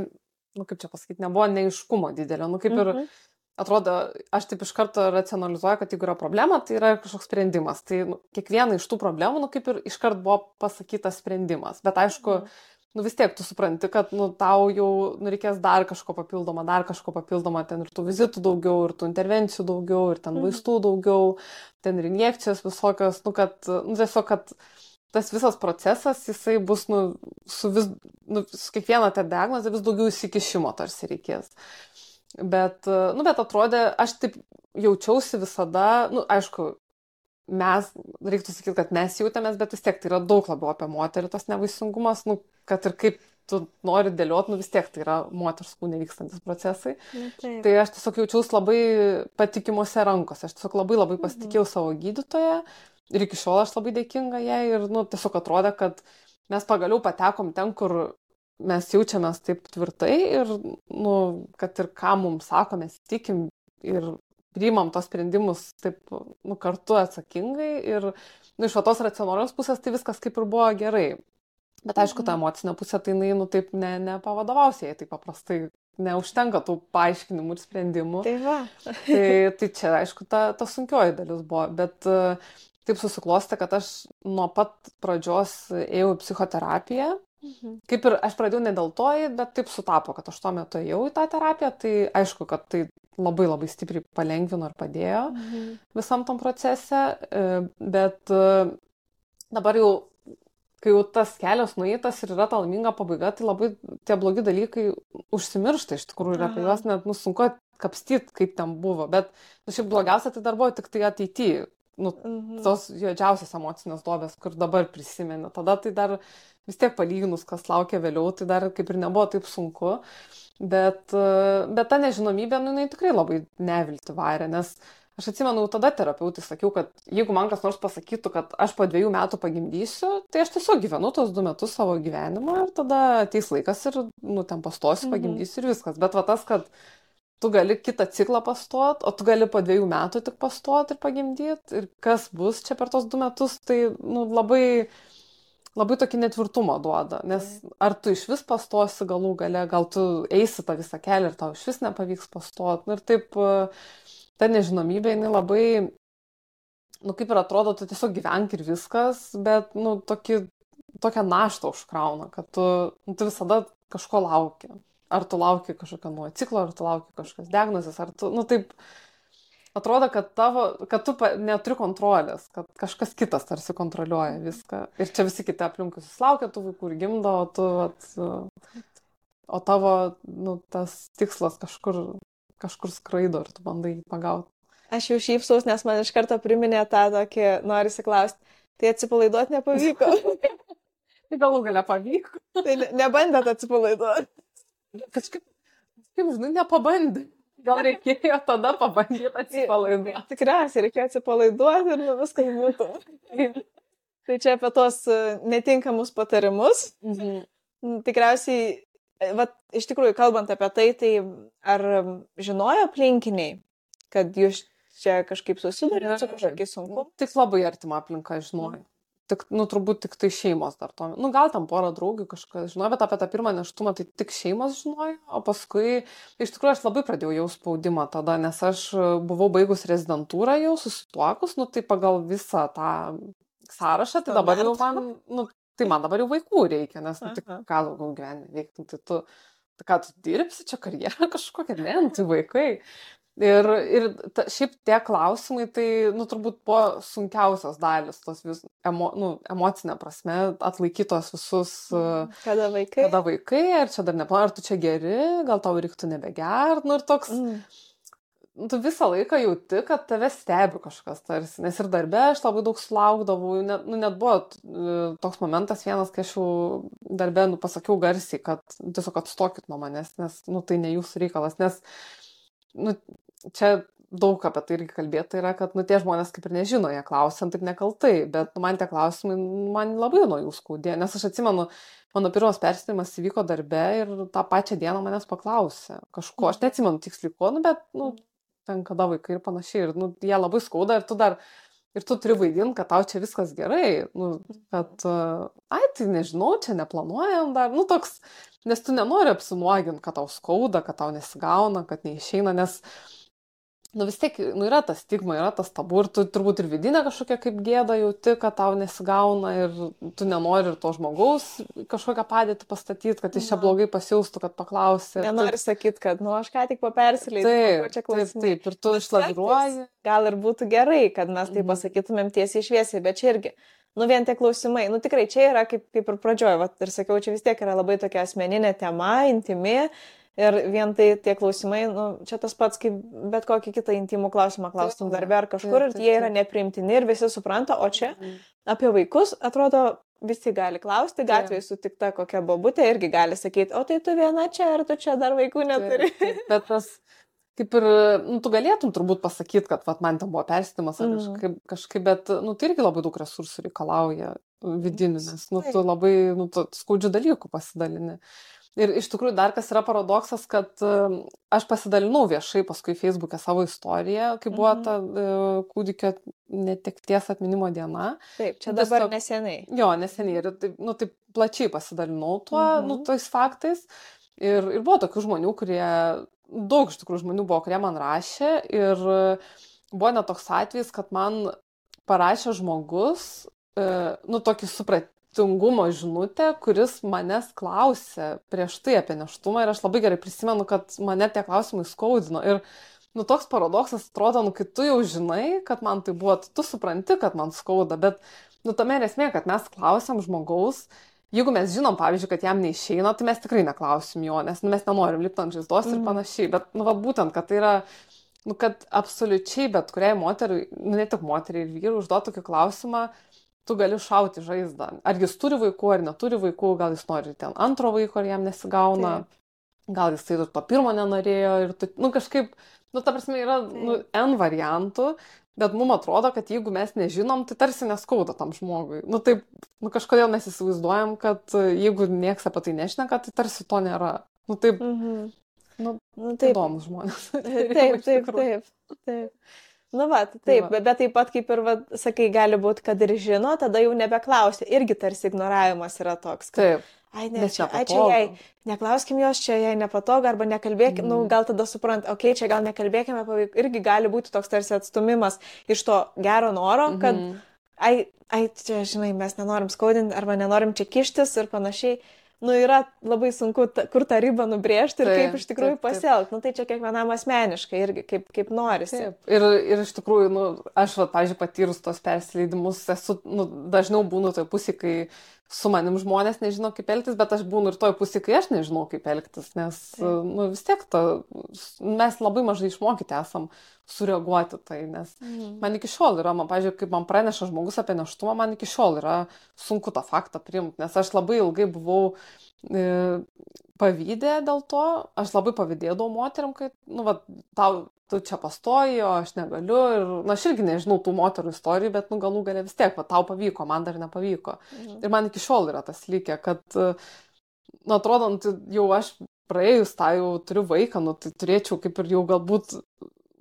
nu kaip čia pasakyti, nebuvo neiškumo didelio, nu kaip ir... Mm -hmm. Atrodo, aš taip iš karto racionalizuoju, kad jeigu yra problema, tai yra kažkoks sprendimas. Tai nu, kiekviena iš tų problemų, nu kaip ir iškart buvo pasakytas sprendimas. Bet aišku, mm nu vis tiek tu supranti, kad nu, tau jau nu, reikės dar kažko papildomo, dar kažko papildomo, ten ir tų vizitų daugiau, ir tų intervencijų daugiau, ir ten mhm. vaistų daugiau, ten ir injekcijos visokios, nu, kad, nu, tiesiog, kad tas visas procesas, jisai bus, nu, su, vis, nu, su kiekviena ta diagnozė vis daugiau įsikišimo tarsi reikės. Bet, nu, bet atrodė, aš taip jaučiausi visada, nu, aišku, mes, reiktų sakyti, kad mes jautėmės, bet vis tiek tai yra daug labiau apie moterį tas nevaisingumas, nu, kad ir kaip tu nori dėliot, nu vis tiek tai yra moters kūne vykstantis procesai. Taip. tai aš tiesiog jaučiausi labai patikimuose rankose, aš tiesiog labai labai mhm. pasitikėjau mhm. savo gydytoje ir iki šiol aš labai dėkinga jai ir nu, tiesiog atrodė, kad mes pagaliau patekom ten, kur mes jaučiamės taip tvirtai ir, nu, kad ir ką mums sako, mes tikim ir priimam tos sprendimus taip, nu, kartu atsakingai ir nu, iš tos racionalios pusės tai viskas kaip ir buvo gerai. Bet aišku, ta mhm. emocinė pusė, tai jinai, nu, taip ne, nepavadovausiai, tai paprastai neužtenka tų paaiškinimų ir sprendimų. Tai va. tai, tai čia, aišku, ta, ta sunkioji dalis buvo, bet taip susiklosti, kad aš nuo pat pradžios ėjau į psichoterapiją. Mhm. Kaip ir aš pradėjau ne dėl to, bet taip sutapo, kad aš tuo metu ėjau į tą terapiją, tai aišku, kad tai labai labai stipriai palengvino ir padėjo mhm. visam tam procese, e, bet e, dabar jau kai jau tas kelias nueitas ir yra ta laiminga pabaiga, tai labai tie blogi dalykai užsimiršta iš tikrųjų ir apie juos net nu, sunku kapstyti, kaip ten buvo. Bet nu, šiaip blogiausia tai dar buvo tik tai ateityje. Nu, mhm. tos juodžiausios emocinės duobės, kur dabar prisimeni. Tada tai dar vis tiek palyginus, kas laukia vėliau, tai dar kaip ir nebuvo taip sunku. Bet, bet ta nežinomybė, nu, jinai tikrai labai nevilti varė, nes Aš atsimenu, tada terapeutai sakiau, kad jeigu man kas nors pasakytų, kad aš po dviejų metų pagimdysiu, tai aš tiesiog gyvenu tos du metus savo gyvenimą ir tada ateis laikas ir, nu, ten pastosiu, mhm. pagimdysiu ir viskas. Bet va tas, kad tu gali kitą ciklą pastot, o tu gali po dviejų metų tik pastot ir pagimdyti ir kas bus čia per tos du metus, tai, nu, labai labai tokį netvirtumą duoda, nes ar tu iš vis pastosi galų gale, gal tu eisi tą visą kelią ir tau iš vis nepavyks pastoti. Ir taip ta nežinomybė, jinai labai, nu kaip ir atrodo, tu tiesiog gyvenk ir viskas, bet, nu, tokį, tokią naštą užkrauna, kad tu, nu, tu visada kažko lauki. Ar tu lauki kažkokio nuo ciklo, ar tu lauki kažkokios diagnozės, ar tu, nu taip, atrodo, kad, tavo, kad tu neturi kontrolės, kad kažkas kitas tarsi kontroliuoja viską. Ir čia visi kiti aplinkui susilaukia tų vaikų ir gimdo, o tu, at, o tavo, nu, tas tikslas kažkur kažkur skraido ir tu bandai jį pagauti. Aš jau šypsaus, nes man iš karto priminė tą tokį, nori siklausti, tai atsipalaiduoti nepavyko. tai galų gale pavyko. tai ne, nebandėt atsipalaiduoti. Kažkaip, kaip žinai, nepabandė. Gal reikėjo tada pabandyti atsipalaiduoti. Tikriausiai reikėjo atsipalaiduoti ir nu, viskas būtų. tai čia apie tos e, netinkamus patarimus. Mhm. Tikriausiai E, vat, iš tikrųjų, kalbant apie tai, tai ar žinojo aplinkiniai, kad jūs čia kažkaip susidurėte su kažkokiais sunkumais? Tik labai artima aplinka žinojo. Tik, nu, turbūt tik tai šeimos dar to. Nu, gal tam porą draugų kažkas žinojo, bet apie tą pirmą neštumą tai tik šeimos žinojo, o paskui, iš tikrųjų, aš labai pradėjau jau spaudimą tada, nes aš buvau baigus rezidentūrą jau susituokus, nu, tai pagal visą tą sąrašą, tai dabar jau man, nu, tai man dabar jau vaikų reikia, nes nu, tik ką daugiau gyvenime veikti, tai tu ką tu dirbsi, čia karjerą kažkokia, ne, nu, tai vaikai. Ir, ir ta, šiaip tie klausimai, tai, nu, turbūt buvo sunkiausios dalis, tos vis, emo, nu, emocinė prasme, atlaikytos visus. Mhm. Kada vaikai. Kada vaikai, ar čia dar neplanuoji, ar tu čia geri, gal tau reiktų nebegert, nu ir toks. Mm. Tu visą laiką jauti, kad tave stebi kažkas tarsi, nes ir darbe aš labai daug sulaukdavau, net, nu, net buvo e, toks momentas vienas, kai aš jau darbe nu, pasakiau garsiai, kad tiesiog atstokit nuo manęs, nes nu, tai ne jūsų reikalas, nes nu, čia daug apie tai irgi kalbėta yra, kad, nu, tie žmonės kaip ir nežino, jie klausia taip nekaltai, bet nu, man tie klausimai, man labai nuo jų skaudė, nes aš atsimenu, mano pirmas perspėjimas įvyko darbe ir tą pačią dieną manęs paklausė kažko, aš neatsimenu tiksliai ko, nu, bet, nu, ten kada vaikai ir panašiai, ir, nu, jie labai skauda ir tu dar, ir tu turi vaidinti, kad tau čia viskas gerai, nu, kad, ai, tai nežinau, čia neplanuojam dar, nu, toks, nes tu nenori apsinuoginti, kad tau skauda, kad tau nesigauna, kad neišeina, nes, nu vis tiek, nu yra ta stigma, yra tas tabu ir tu turbūt ir vidinė kažkokia kaip gėda jauti, kad tau nesigauna ir tu nenori ir to žmogaus kažkokią padėtį pastatyti, kad jis čia blogai pasijaustų, kad paklausė. Nenori sakyti, kad, nu aš ką tik papersileidžiu. Taip, čia klausimai. Taip, taip, ir tu išlaviruoji. Gal ir būtų gerai, kad mes tai mhm. pasakytumėm tiesiai šviesiai, bet čia irgi nu vien tie klausimai, nu tikrai čia yra kaip, kaip ir pradžioje, ir sakiau, čia vis tiek yra labai tokia asmeninė tema, intimi, Ir vien tai tie klausimai, nu, čia tas pats, kaip bet kokį kitą intimų klausimą klaustum darbę ar kažkur, ir jie yra nepriimtini ir visi supranta, o čia mhm. apie vaikus atrodo visi gali klausti, gatvėje sutikta kokia bobutė irgi gali sakyti, o tai tu viena čia, ar tu čia dar vaikų neturi. Bet tas, kaip ir, nu, tu galėtum turbūt pasakyti, kad vat, man ten buvo perstimas ar mm. kažkaip, kažkaip, bet, nu, tai irgi labai daug resursų reikalauja vidinių, nes, nu, tu labai, nu, tu skaudžių dalykų pasidalini. Ir iš tikrųjų dar kas yra paradoksas, kad aš pasidalinau viešai paskui Facebook'e savo istoriją, kai buvo mhm. ta uh, kūdikio netekties atminimo diena. Taip, čia dabar Tiesiog, neseniai. Jo, neseniai. Ir taip, nu, taip plačiai pasidalinau tuo, nu, mhm. nu, tais faktais. Ir, ir buvo tokių žmonių, kurie, daug iš tikrųjų žmonių buvo, kurie man rašė. Ir buvo net toks atvejis, kad man parašė žmogus, uh, nu, tokį suprat, tingumo žinutę, kuris manęs klausė prieš tai apie neštumą ir aš labai gerai prisimenu, kad mane tie klausimai skaudino. Ir, nu, toks paradoksas atrodo, nu, kai tu jau žinai, kad man tai buvo, tu supranti, kad man skauda, bet, nu, tame ir esmė, kad mes klausiam žmogaus, jeigu mes žinom, pavyzdžiui, kad jam neišeina, tai mes tikrai neklausim jo, nes nu, mes nenorim lipti ant žaizdos mm. ir panašiai, bet, nu, va, būtent, kad tai yra, nu, kad absoliučiai bet kuriai moteriai, nu, ne tik moteriai ir vyrui užduotų tokį klausimą, tu gali šauti žaizdą. Ar jis turi vaikų, ar neturi vaikų, gal jis nori ten antro vaiko, ar jam nesigauna, Taip. gal jis tai to pirmo nenorėjo ir tu, nu kažkaip, nu ta prasme, yra nu, N variantų, bet mums atrodo, kad jeigu mes nežinom, tai tarsi neskauda tam žmogui. Nu taip, nu kažkodėl mes įsivaizduojam, kad jeigu nieks apie tai nešneka, tai tarsi to nėra. Nu taip, mhm. nu, nu, taip. įdomus žmonės. taip, taip, taip, taip. Nu, va, taip, tai va. Bet, taip pat kaip ir, va, sakai, gali būti, kad ir žino, tada jau nebeklausia. Irgi tarsi ignoravimas yra toks. Kad, taip. Ai, ne, čia, ai, čia jai, neklauskim jos, čia jai nepatogu, arba nekalbėkim, mm. nu, gal tada suprant, okei, okay, čia gal nekalbėkime irgi gali būti toks tarsi atstumimas iš to gero noro, kad, mm ai, ai, čia, žinai, mes nenorim skaudinti, arba nenorim čia kištis ir panašiai nu, yra labai sunku, ta, kur tą ribą nubrėžti ir taip, kaip iš tikrųjų pasielgti. Nu, tai čia kiekvienam asmeniškai irgi kaip, kaip norisi. Taip. Ir, ir iš tikrųjų, nu, aš, va, pažiūrėjau, patyrus tos persileidimus, esu, nu, dažniau būnu toj pusė, kai su manim žmonės nežino, kaip elgtis, bet aš būnu ir toj pusė, kai aš nežinau, kaip elgtis, nes nu, vis tiek to, mes labai mažai išmokyti esam sureaguoti tai, nes mm. man iki šiol yra, man, pažiūrėjau, kaip man praneša žmogus apie neštumą, man iki šiol yra sunku tą faktą priimti, nes aš labai ilgai buvau e, pavydė dėl to, aš labai pavydėdavau moteriam, kai, nu, va, tau tu čia pastoji, o aš negaliu. Ir, na, aš irgi nežinau tų moterų istorijų, bet, nu, galų galę vis tiek, va, tau pavyko, man dar nepavyko. Mhm. Ir man iki šiol yra tas lygia, kad, nu, atrodo, nu, tai jau aš praėjus tą jau turiu vaiką, nu, tai turėčiau kaip ir jau galbūt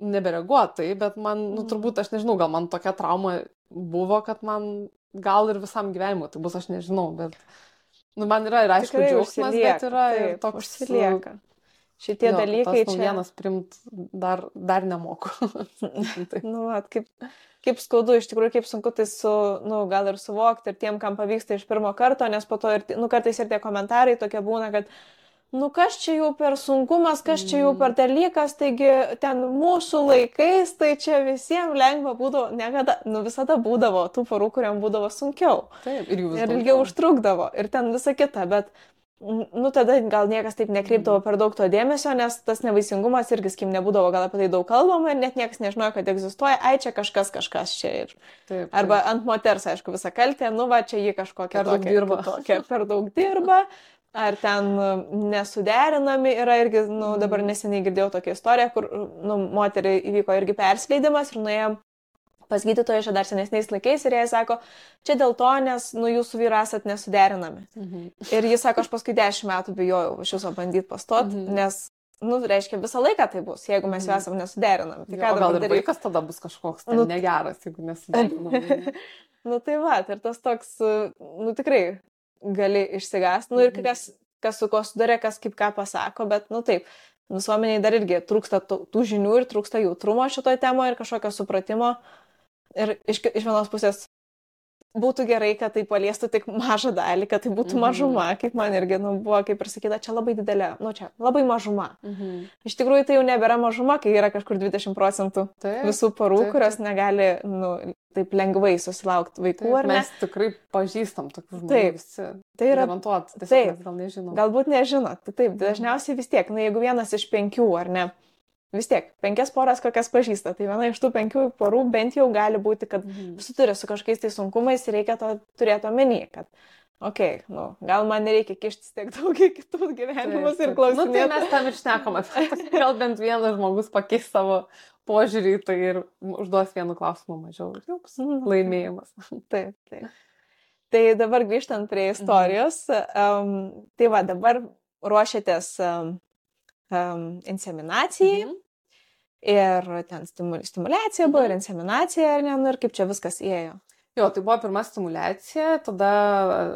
nebereaguotai, bet man, nu, mhm. turbūt, aš nežinau, gal man tokia trauma buvo, kad man gal ir visam gyvenimui tai bus, aš nežinau, bet, nu, man yra ir aišku Tikrai džiaugsmas, bet yra taip, ir toks... Užsilieka šitie jo, dalykai čia. Vienas primt dar, dar nemoku. tai. nu, at, kaip, kaip skaudu, iš tikrųjų, kaip sunku tai su, nu, gal ir suvokti ir tiem, kam pavyksta iš pirmo karto, nes po to ir, nu, kartais ir tie komentarai tokie būna, kad nu kas čia jau per sunkumas, kas čia jau per dalykas, taigi ten mūsų laikais, tai čia visiems lengva būdavo, niekada, nu visada būdavo tų porų, kuriam būdavo sunkiau. Taip, ir jūs. Ir ilgiau užtrukdavo, ir ten visa kita, bet Nu, tada gal niekas taip nekreipdavo per daug to dėmesio, nes tas nevaisingumas irgi, skim, nebūdavo gal apie tai daug kalbama ir net niekas nežinojo, kad egzistuoja, ai čia kažkas, kažkas čia ir. Taip, taip. Arba ant moters, aišku, visa kaltė, nu va, čia jį kažkokia per daug tokia, dirba. Tokia, per daug dirba. Ar ten nesuderinami yra irgi, nu, dabar neseniai girdėjau tokią istoriją, kur, nu, moteriai įvyko irgi perskleidimas ir nuėjom pas gydytoją čia dar senesniais laikais ir jie sako, čia dėl to, nes nu jūsų vyrai esat nesuderinami. Mhm. Ir jis sako, aš paskui dešimt metų bijojau iš jūsų bandyti pastot, mhm. nes, nu, reiškia, visą laiką tai bus, jeigu mes mhm. jau esame nesuderinami. Tai jo, gal ir daryt? vaikas tada bus kažkoks nu, negeras, jeigu nesuderinami. nu tai va, ir tas toks, nu tikrai gali išsigąsti, nu ir mhm. kas, kas su ko sudarė, kas kaip ką pasako, bet, nu taip. Visuomeniai dar irgi trūksta tų, tų žinių ir trūksta jautrumo šitoje temoje ir kažkokio supratimo, uh, Ir iš, iš vienos pusės būtų gerai, kad tai paliestų tik mažą dalį, kad tai būtų mhm. mažuma, kaip man irgi nu, buvo, kaip ir sakyta, čia labai didelė, nu čia labai mažuma. Mhm. Iš tikrųjų tai jau nebėra mažuma, kai yra kažkur 20 procentų taip, visų porų, taip, kurios taip. negali nu, taip lengvai susilaukti vaikų. Taip, mes tikrai pažįstam tokių žmonių. Taip, visi. tai yra. Garantuot, taip, gal nežinot. Galbūt nežinot. Tai taip, dažniausiai vis tiek, na nu, jeigu vienas iš penkių ar ne vis tiek penkias poras kokias pažįsta. Tai viena iš tų penkių porų bent jau gali būti, kad mhm. susiduria su kažkokiais tai sunkumais ir reikia to turėti omeny, kad okei, okay, nu, gal man nereikia kištis tiek daug į kitus gyvenimus ir klausimų. Nu, tai mes tam ir šnekam, gal bent vienas žmogus pakeis savo požiūrį tai ir užduos vienu klausimu mažiau. Jau bus mhm. laimėjimas. Taip, taip. Tai dabar grįžtant prie mhm. istorijos, um, tai va, dabar ruošiatės um, um, inseminacijai. Mhm. Ir ten stimulacija buvo, ir inseminacija, ar ne, nu, ir kaip čia viskas įėjo. Jo, tai buvo pirma stimulacija, tada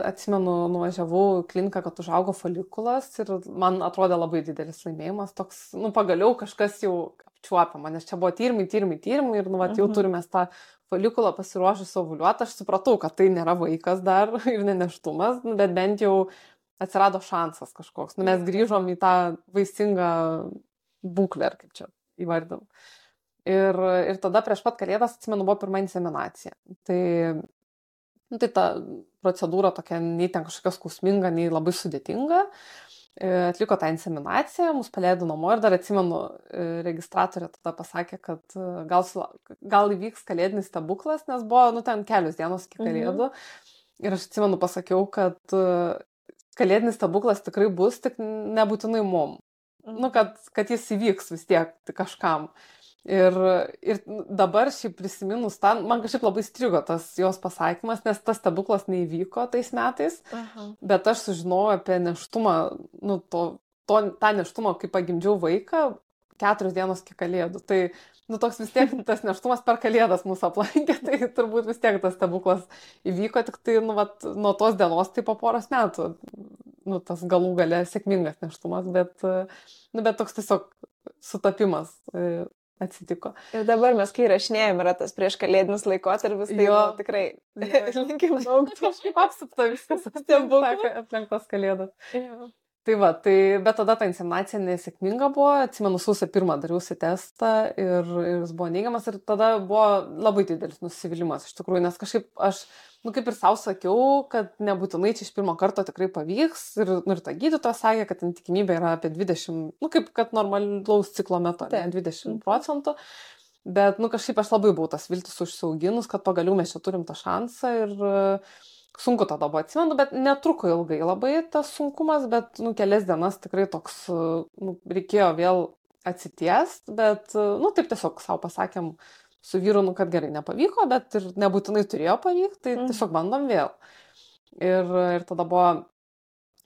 atsimenu, nuvažiavau kliniką, kad užaugo folikulas ir man atrodė labai didelis laimėjimas, toks, nu, pagaliau kažkas jau apčiuopiama, nes čia buvo tyrimai, tyrimai, tyrimai ir, nu, vat, jau mhm. turime tą folikulą pasiruošus ovuliuoti, aš supratau, kad tai nėra vaikas dar ir neneštumas, bet bent jau atsirado šansas kažkoks. Nu, mes grįžom į tą vaisingą būklę, ar kaip čia įvardinam. Ir, ir tada prieš pat kalėdas, atsimenu, buvo pirma inseminacija. Tai, nu, tai ta procedūra tokia nei ten kažkokia skausminga, nei labai sudėtinga. E, atliko tą inseminaciją, mus paleido namo ir dar atsimenu, e, registratorė tada pasakė, kad e, gal, gal įvyks kalėdinis stebuklas, nes buvo, nu, ten kelios dienos iki mhm. kalėdų. Mhm. Ir aš atsimenu, pasakiau, kad kalėdinis stebuklas tikrai bus, tik nebūtinai mum nu, kad, kad jis įvyks vis tiek kažkam. Ir, ir dabar šiaip prisiminus tą, man kažkaip labai strigo tas jos pasakymas, nes tas stebuklas neįvyko tais metais, Aha. bet aš sužinojau apie neštumą, nu, to, to, tą neštumą, kai pagimdžiau vaiką, keturios dienos iki kalėdų. Tai, nu, toks vis tiek tas neštumas per kalėdas mūsų aplankė, tai turbūt vis tiek tas stebuklas įvyko, tik tai, nu, vat, nuo tos dienos tai po poros metų nu, tas galų gale sėkmingas neštumas, bet, nu, bet toks tiesiog sutapimas e, atsitiko. Ir dabar mes, kai rašinėjom, yra tas prieš kalėdinis laikotarpis, tai jo, nu, tikrai linkim daug. Kažkaip apsupta viskas, aplenktos kalėdos. Jo. Tai va, tai, bet tada ta inseminacija nesėkminga buvo, atsimenu, sausio pirmą dariausi testą ir, ir jis buvo neigiamas ir tada buvo labai didelis nusivylimas iš tikrųjų, nes kažkaip aš, nu kaip ir savo sakiau, kad nebūtinai čia iš pirmo karto tikrai pavyks ir, nu, ir ta gydytoja sakė, kad ten tikimybė yra apie 20, nu kaip kad normalaus ciklo metu, ne 20 procentų. Bet, nu kažkaip aš labai buvau tas viltis užsiauginus, kad pagaliau mes čia turim tą šansą ir uh, sunku tada buvo atsimenu, bet netruko ilgai labai tas sunkumas, bet nu, kelias dienas tikrai toks, nu, reikėjo vėl atsities, bet, nu, taip tiesiog savo pasakėm su vyru, nu, kad gerai nepavyko, bet ir nebūtinai turėjo pavykti, tai mm. tiesiog bandom vėl. Ir, ir tada buvo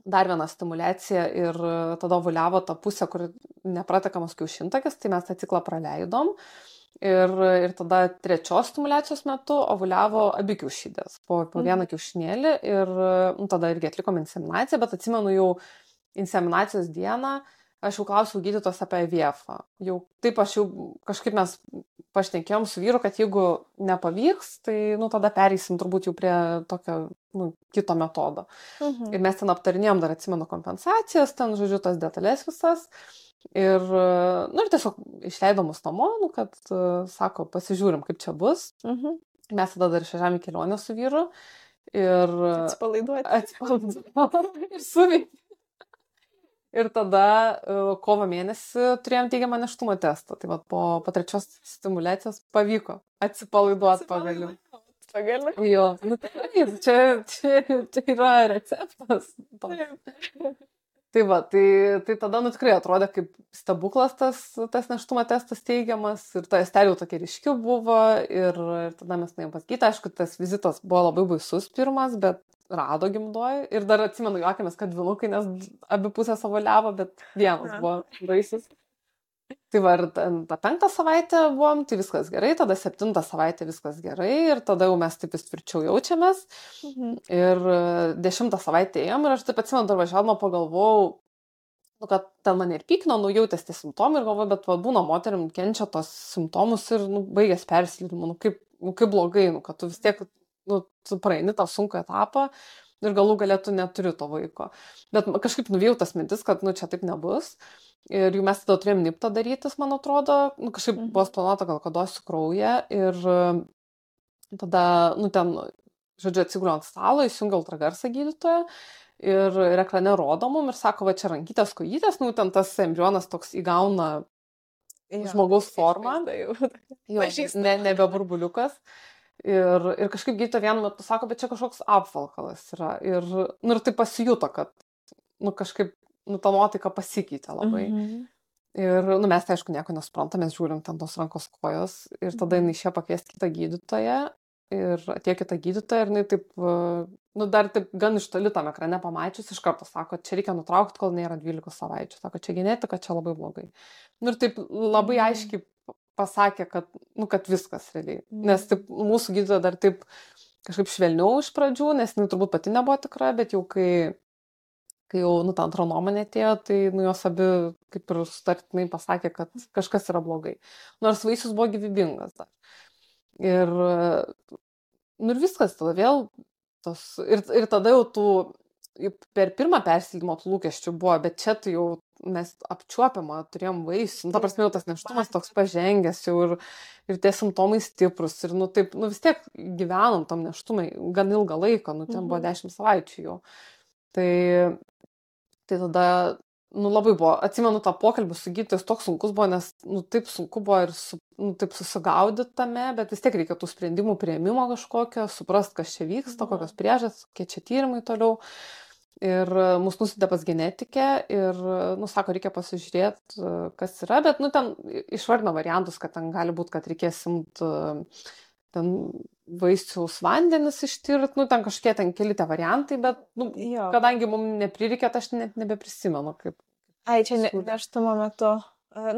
dar viena stimulacija ir tada ovuliavo ta pusė, kur nepratekamas kiaušintakis, tai mes tą ciklą praleidom. Uh, Ir, ir tada trečios stimulacijos metu ovuliavo abi kiaušydės po, po mhm. vieną kiaušinėlį ir nu, tada irgi atlikom inseminaciją, bet atsimenu jau inseminacijos dieną aš jau klausiau gydytos apie viefą. Jau taip aš jau kažkaip mes pašnekėjom su vyru, kad jeigu nepavyks, tai, nu, tada pereisim turbūt jau prie tokio, nu, kito metodo. Mhm. Ir mes ten aptarinėjom, dar atsimenu kompensacijas, ten, žodžiu, tas detalės visas. Ir, nu, ir tiesiog išleidom mus namo, nu, kad, sako, pasižiūrim, kaip čia bus. Mhm. Mes tada dar išvažiavome į kelionę su vyru. Ir... Atsipalaiduoti. Atsipalaiduoti. ir suveikti. Ir tada kovo mėnesį turėjom teigiamą neštumo testą. Tai va, po, po trečios stimulacijos pavyko atsipalaiduoti pagaliau. Pagaliau. Jo, nu, tai, čia, čia, čia yra receptas. Taip. Tai va, tai, tai tada, nu tikrai atrodė kaip stebuklas tas, tas neštumo testas teigiamas ir ta estelių tokia ryški buvo ir, ir tada mes nuėjom pas gytą, aišku, tas vizitas buvo labai baisus pirmas, bet rado gimdoji ir dar atsimenu, juokėmės, kad vinukai, nes abi pusės savaliavo, bet vienas buvo baisus. Tai va, ir tą penktą savaitę buvom, tai viskas gerai, tada septintą savaitę viskas gerai ir tada jau mes taip vis tvirčiau jaučiamės. Mhm. Ir e, dešimtą savaitę ėjom ir aš taip atsimenu, dar važiavimo pagalvojau, nu, kad ten mane ir pykino, nu jautės tie simptomai ir galvoju, bet va, būna moterim kenčia tos simptomus ir nu, baigęs persilydimu, nu, kaip, nu, kaip blogai, nu, kad tu vis tiek, nu, tu praeini tą sunkų etapą ir galų galėtų neturi to vaiko. Bet kažkaip nuvėjau tas mintis, kad, nu, čia taip nebus. Ir jau mes tada turėjom niptą darytis, man atrodo, nu, kažkaip mhm. buvo planuota gal kadosiu kraują ir tada, nu, ten, žodžiu, atsiguliu ant stalo, įsijungiu ultragarsą gydytoją ir, ir ekrane rodomum ir sako, va čia rankytės, kojytės, nu, ten tas embrionas toks įgauna jo, žmogaus formą. Jo, ne, nebe burbuliukas. Ir, ir kažkaip gydytoja vienu metu sako, bet čia kažkoks apvalkalas yra. Ir, nu, ir tai pasijuto, kad, nu, kažkaip nu, ta nuotaika pasikeitė labai. Mm -hmm. Ir, nu, mes tai aišku nieko nesuprantam, mes žiūrim ten tos rankos kojos ir tada jinai išėjo pakviesti kitą gydytoją ir atėjo kita gydytoja ir jinai taip, nu, dar taip gan iš toli tam ekrane pamačius, iš karto sako, čia reikia nutraukti, kol nėra 12 savaičių. Sako, čia genetika, čia labai blogai. Nu, ir taip labai mhm. aiškiai pasakė, kad, nu, kad viskas realiai. Mhm. Nes taip, mūsų gydytoja dar taip kažkaip švelniau iš pradžių, nes jinai turbūt pati nebuvo tikra, bet jau kai kai jau, nu, ta antra nuomonė atėjo, tai, nu, jos abi kaip ir sutartinai pasakė, kad kažkas yra blogai. Nors vaisius buvo gyvybingas dar. Ir, nu, ir viskas, tada vėl tos, ir, ir tada jau tų, per pirmą persilimą tų lūkesčių buvo, bet čia tai jau mes apčiuopiamą turėjom vaisių, nu, ta prasme, jau tas neštumas toks pažengęs jau ir, ir tie simptomai stiprus ir, nu, taip, nu, vis tiek gyvenom tam neštumai gan ilgą laiką, nu, ten mhm. buvo dešimt savaičių jau. Tai, Tai tada, nu labai buvo, atsimenu tą pokalbį su gydytojais, toks sunkus buvo, nes, nu taip sunku buvo ir, su, nu taip susigaudyti tame, bet vis tiek reikia tų sprendimų prieimimo kažkokio, suprast, kas čia vyksta, kokios priežastys, kokie čia tyrimai toliau. Ir mus nusitė pas genetikę ir, nu, sako, reikia pasižiūrėti, kas yra, bet, nu, ten išvardino variantus, kad ten gali būti, kad reikės imti ten vaisiaus vandenis ištirt, nu, ten kažkokie ten keli tie variantai, bet, nu, jo. kadangi mums neprireikė, tai aš net nebeprisimenu, kaip. Ai, čia ne, neštumo metu.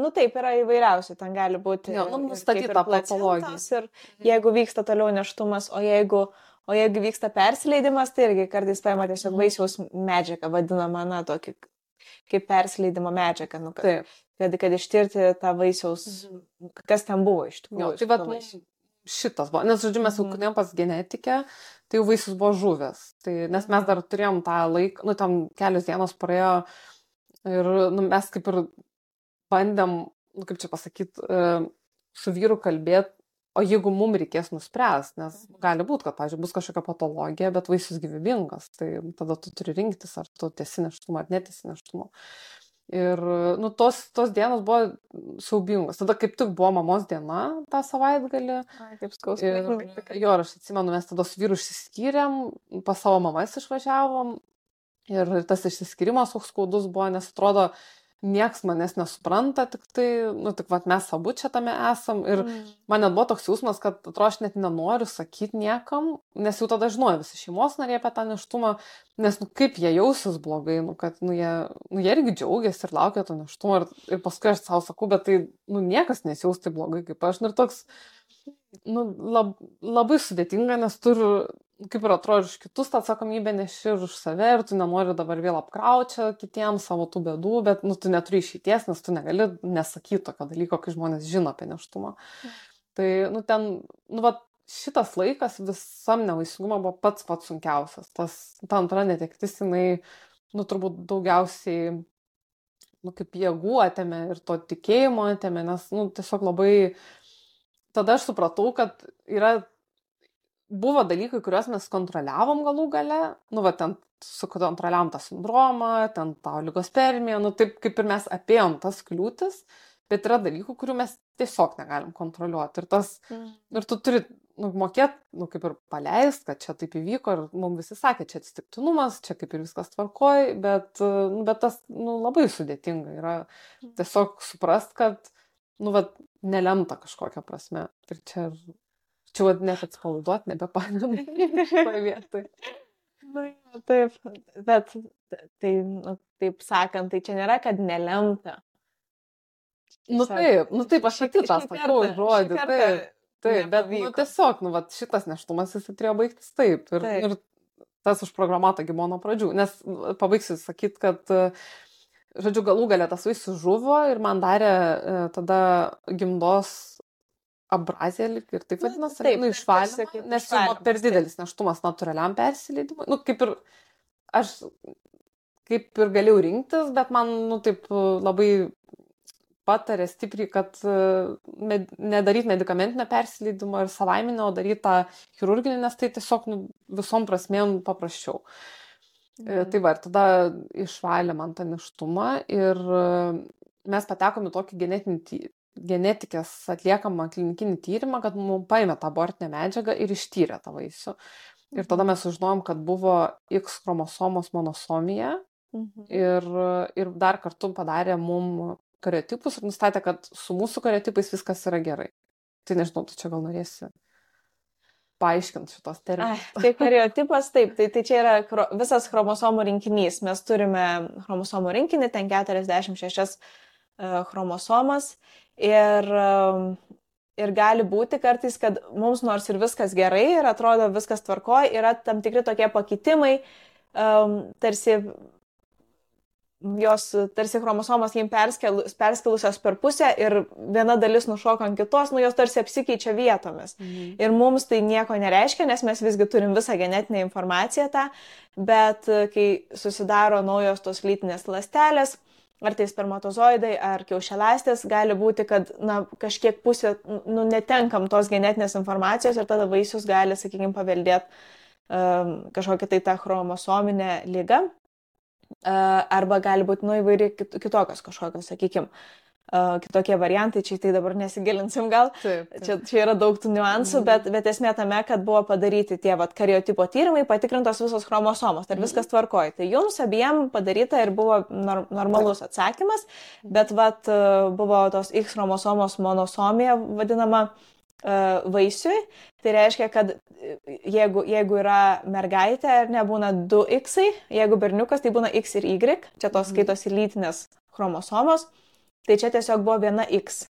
Nu taip, yra įvairiausių, ten gali būti. Jo, nu, nustatyta patologija. Ir jeigu vyksta toliau neštumas, o jeigu, o jeigu vyksta persileidimas, tai irgi kartais paima tiesiog mhm. vaisiaus medžiagą, vadinamą, na, tokį kaip persileidimo medžiagą, nu, kad, kad, kad ištirti tą vaisiaus, mhm. kas ten buvo iš tikrųjų. Jo, tai va, šitas buvo, nes, žodžiu, mes jau kūnėm pas genetikę, tai jau vaisius buvo žuvęs. Tai, nes mes dar turėjom tą laiką, nu, tam kelios dienos praėjo ir nu, mes kaip ir bandėm, nu, kaip čia pasakyti, e, su vyru kalbėti, o jeigu mums reikės nuspręsti, nes gali būti, kad, pavyzdžiui, bus kažkokia patologija, bet vaisius gyvybingas, tai tada tu turi rinktis, ar tu tiesi neštumą, ar netiesi neštumą. Ir, nu, tos, tos dienos buvo siaubingos. Tada kaip tik buvo mamos diena tą savaitgalį. Ai, kaip skausmingai. Jo, aš atsimenu, mes tada su vyru išsiskyrėm, pas savo mamas išvažiavom. Ir tas išsiskyrimas toks skaudus buvo, nes atrodo, nieks manęs nesupranta, tik tai, nu, tik vat, mes abu čia tame esam. Ir mm. man net buvo toks jausmas, kad atrodo, aš net nenoriu sakyti niekam, nes jau tada žinojo visi šeimos nariai apie tą neštumą, nes, nu, kaip jie jausis blogai, nu, kad, nu, jie, nu, jie irgi džiaugiasi ir laukia to neštumo. Ir, ir paskui aš savo sakau, bet tai, nu, niekas nesijaus taip blogai kaip aš. Nu, ir toks, nu, lab, labai sudėtinga, nes turiu, kaip ir atrodo, už kitus tą atsakomybę neši ir už save ir tu nenori dabar vėl apkraučia kitiems savo tų bėdų, bet nu, tu neturi išeities, nes tu negali nesakyti tokio dalyko, kai žmonės žino apie neštumą. Mm. Tai, nu, ten, nu, va, šitas laikas visam nevaisingumo buvo pats pats sunkiausias. Tas, ta antra netektis, jinai, nu, turbūt daugiausiai, nu, kaip jėgų atėmė ir to tikėjimo atėmė, nes, nu, tiesiog labai, tada aš supratau, kad yra buvo dalykai, kuriuos mes kontroliavom galų gale, nu, va, ten sukontroliavom tą sindromą, ten tą oligospermiją, nu, taip kaip ir mes apėjom tas kliūtis, bet yra dalykų, kurių mes tiesiog negalim kontroliuoti. Ir, tas, mm. ir tu turi nu, mokėt, nu, kaip ir paleist, kad čia taip įvyko ir mums visi sakė, čia atsitiktinumas, čia kaip ir viskas tvarkoj, bet, nu, bet tas nu, labai sudėtinga yra mm. tiesiog suprast, kad, nu, va, nelemta kažkokia prasme. Ir čia Čia vad net atsipalaiduoti nebepamenu šitoje vietoje. Na, taip, bet tai, nu, taip sakant, tai čia nėra, kad nelemta. Nu taip, nu taip, aš tik tą sakau žodį. Taip, taip, bet nu, tiesiog, nu, vat, šitas neštumas jis turėjo baigtis taip. Ir, taip. ir tas užprogramuota gimo nuo pradžių. Nes pabaigsiu sakyti, kad, žodžiu, galų galę tas vaisius žuvo ir man darė e, tada gimdos abrazija lyg ir taip vadinasi, taip, nu, išvalymą, nes jau per didelis neštumas natūraliam persileidimui. Nu, kaip ir aš kaip ir galėjau rinktis, bet man, nu, taip labai patarė stipriai, kad med, nedaryti medicamentinio persileidimo ir savaiminio, o daryti tą chirurginį, nes tai tiesiog nu, visom prasmėm paprasčiau. Mhm. Tai va, ir tada išvalė man tą neštumą ir mes patekome į tokį genetinį genetikės atliekamą klinikinį tyrimą, kad mums paėmė tą abortinę medžiagą ir ištyrė tą vaisių. Ir tada mhm. mes sužinojom, kad buvo X chromosomos monosomija mhm. ir, ir dar kartu padarė mum kariotipus ir nustatė, kad su mūsų kariotipais viskas yra gerai. Tai nežinau, tu čia gal norėsi paaiškinti šitos terminus. Tai kariotipas, taip, tai, tai čia yra visas chromosomų rinkinys. Mes turime chromosomų rinkinį, ten 46 e, chromosomas Ir, um, ir gali būti kartais, kad mums nors ir viskas gerai ir atrodo viskas tvarkoja, yra tam tikri tokie pakitimai, um, tarsi jos, tarsi chromosomas jiem perskelus, perskilusios per pusę ir viena dalis nušoka ant kitos, nu jos tarsi apsikeičia vietomis. Mhm. Ir mums tai nieko nereiškia, nes mes visgi turim visą genetinę informaciją tą, bet kai susidaro naujos tos lytinės lastelės, ar tai spermatozoidai, ar kiaušialastės, gali būti, kad na, kažkiek pusė, nu, netenkam tos genetinės informacijos ir tada vaisius gali, sakykime, paveldėti um, kažkokią tai tą chromosominę lygą. Uh, arba gali būti, nu, įvairiai kitokios kažkokios, sakykime, uh, kitokie variantai, čia tai dabar nesigilinsim gal, taip, taip. Čia, čia yra daug tų niuansų, mm. bet, bet esmė tame, kad buvo padaryti tie vat, kariotipo tyrimai, patikrintos visos chromosomos, ar mm. viskas tvarkoja. Tai jums abiem padaryta ir buvo nor normalus atsakymas, bet vat, buvo tos X chromosomos monosomija vadinama vaisiui, tai reiškia, kad jeigu, jeigu yra mergaitė ar nebūna 2X, jeigu berniukas, tai būna X ir Y, čia tos mhm. skaitosi lytinės chromosomos. Tai čia tiesiog buvo viena X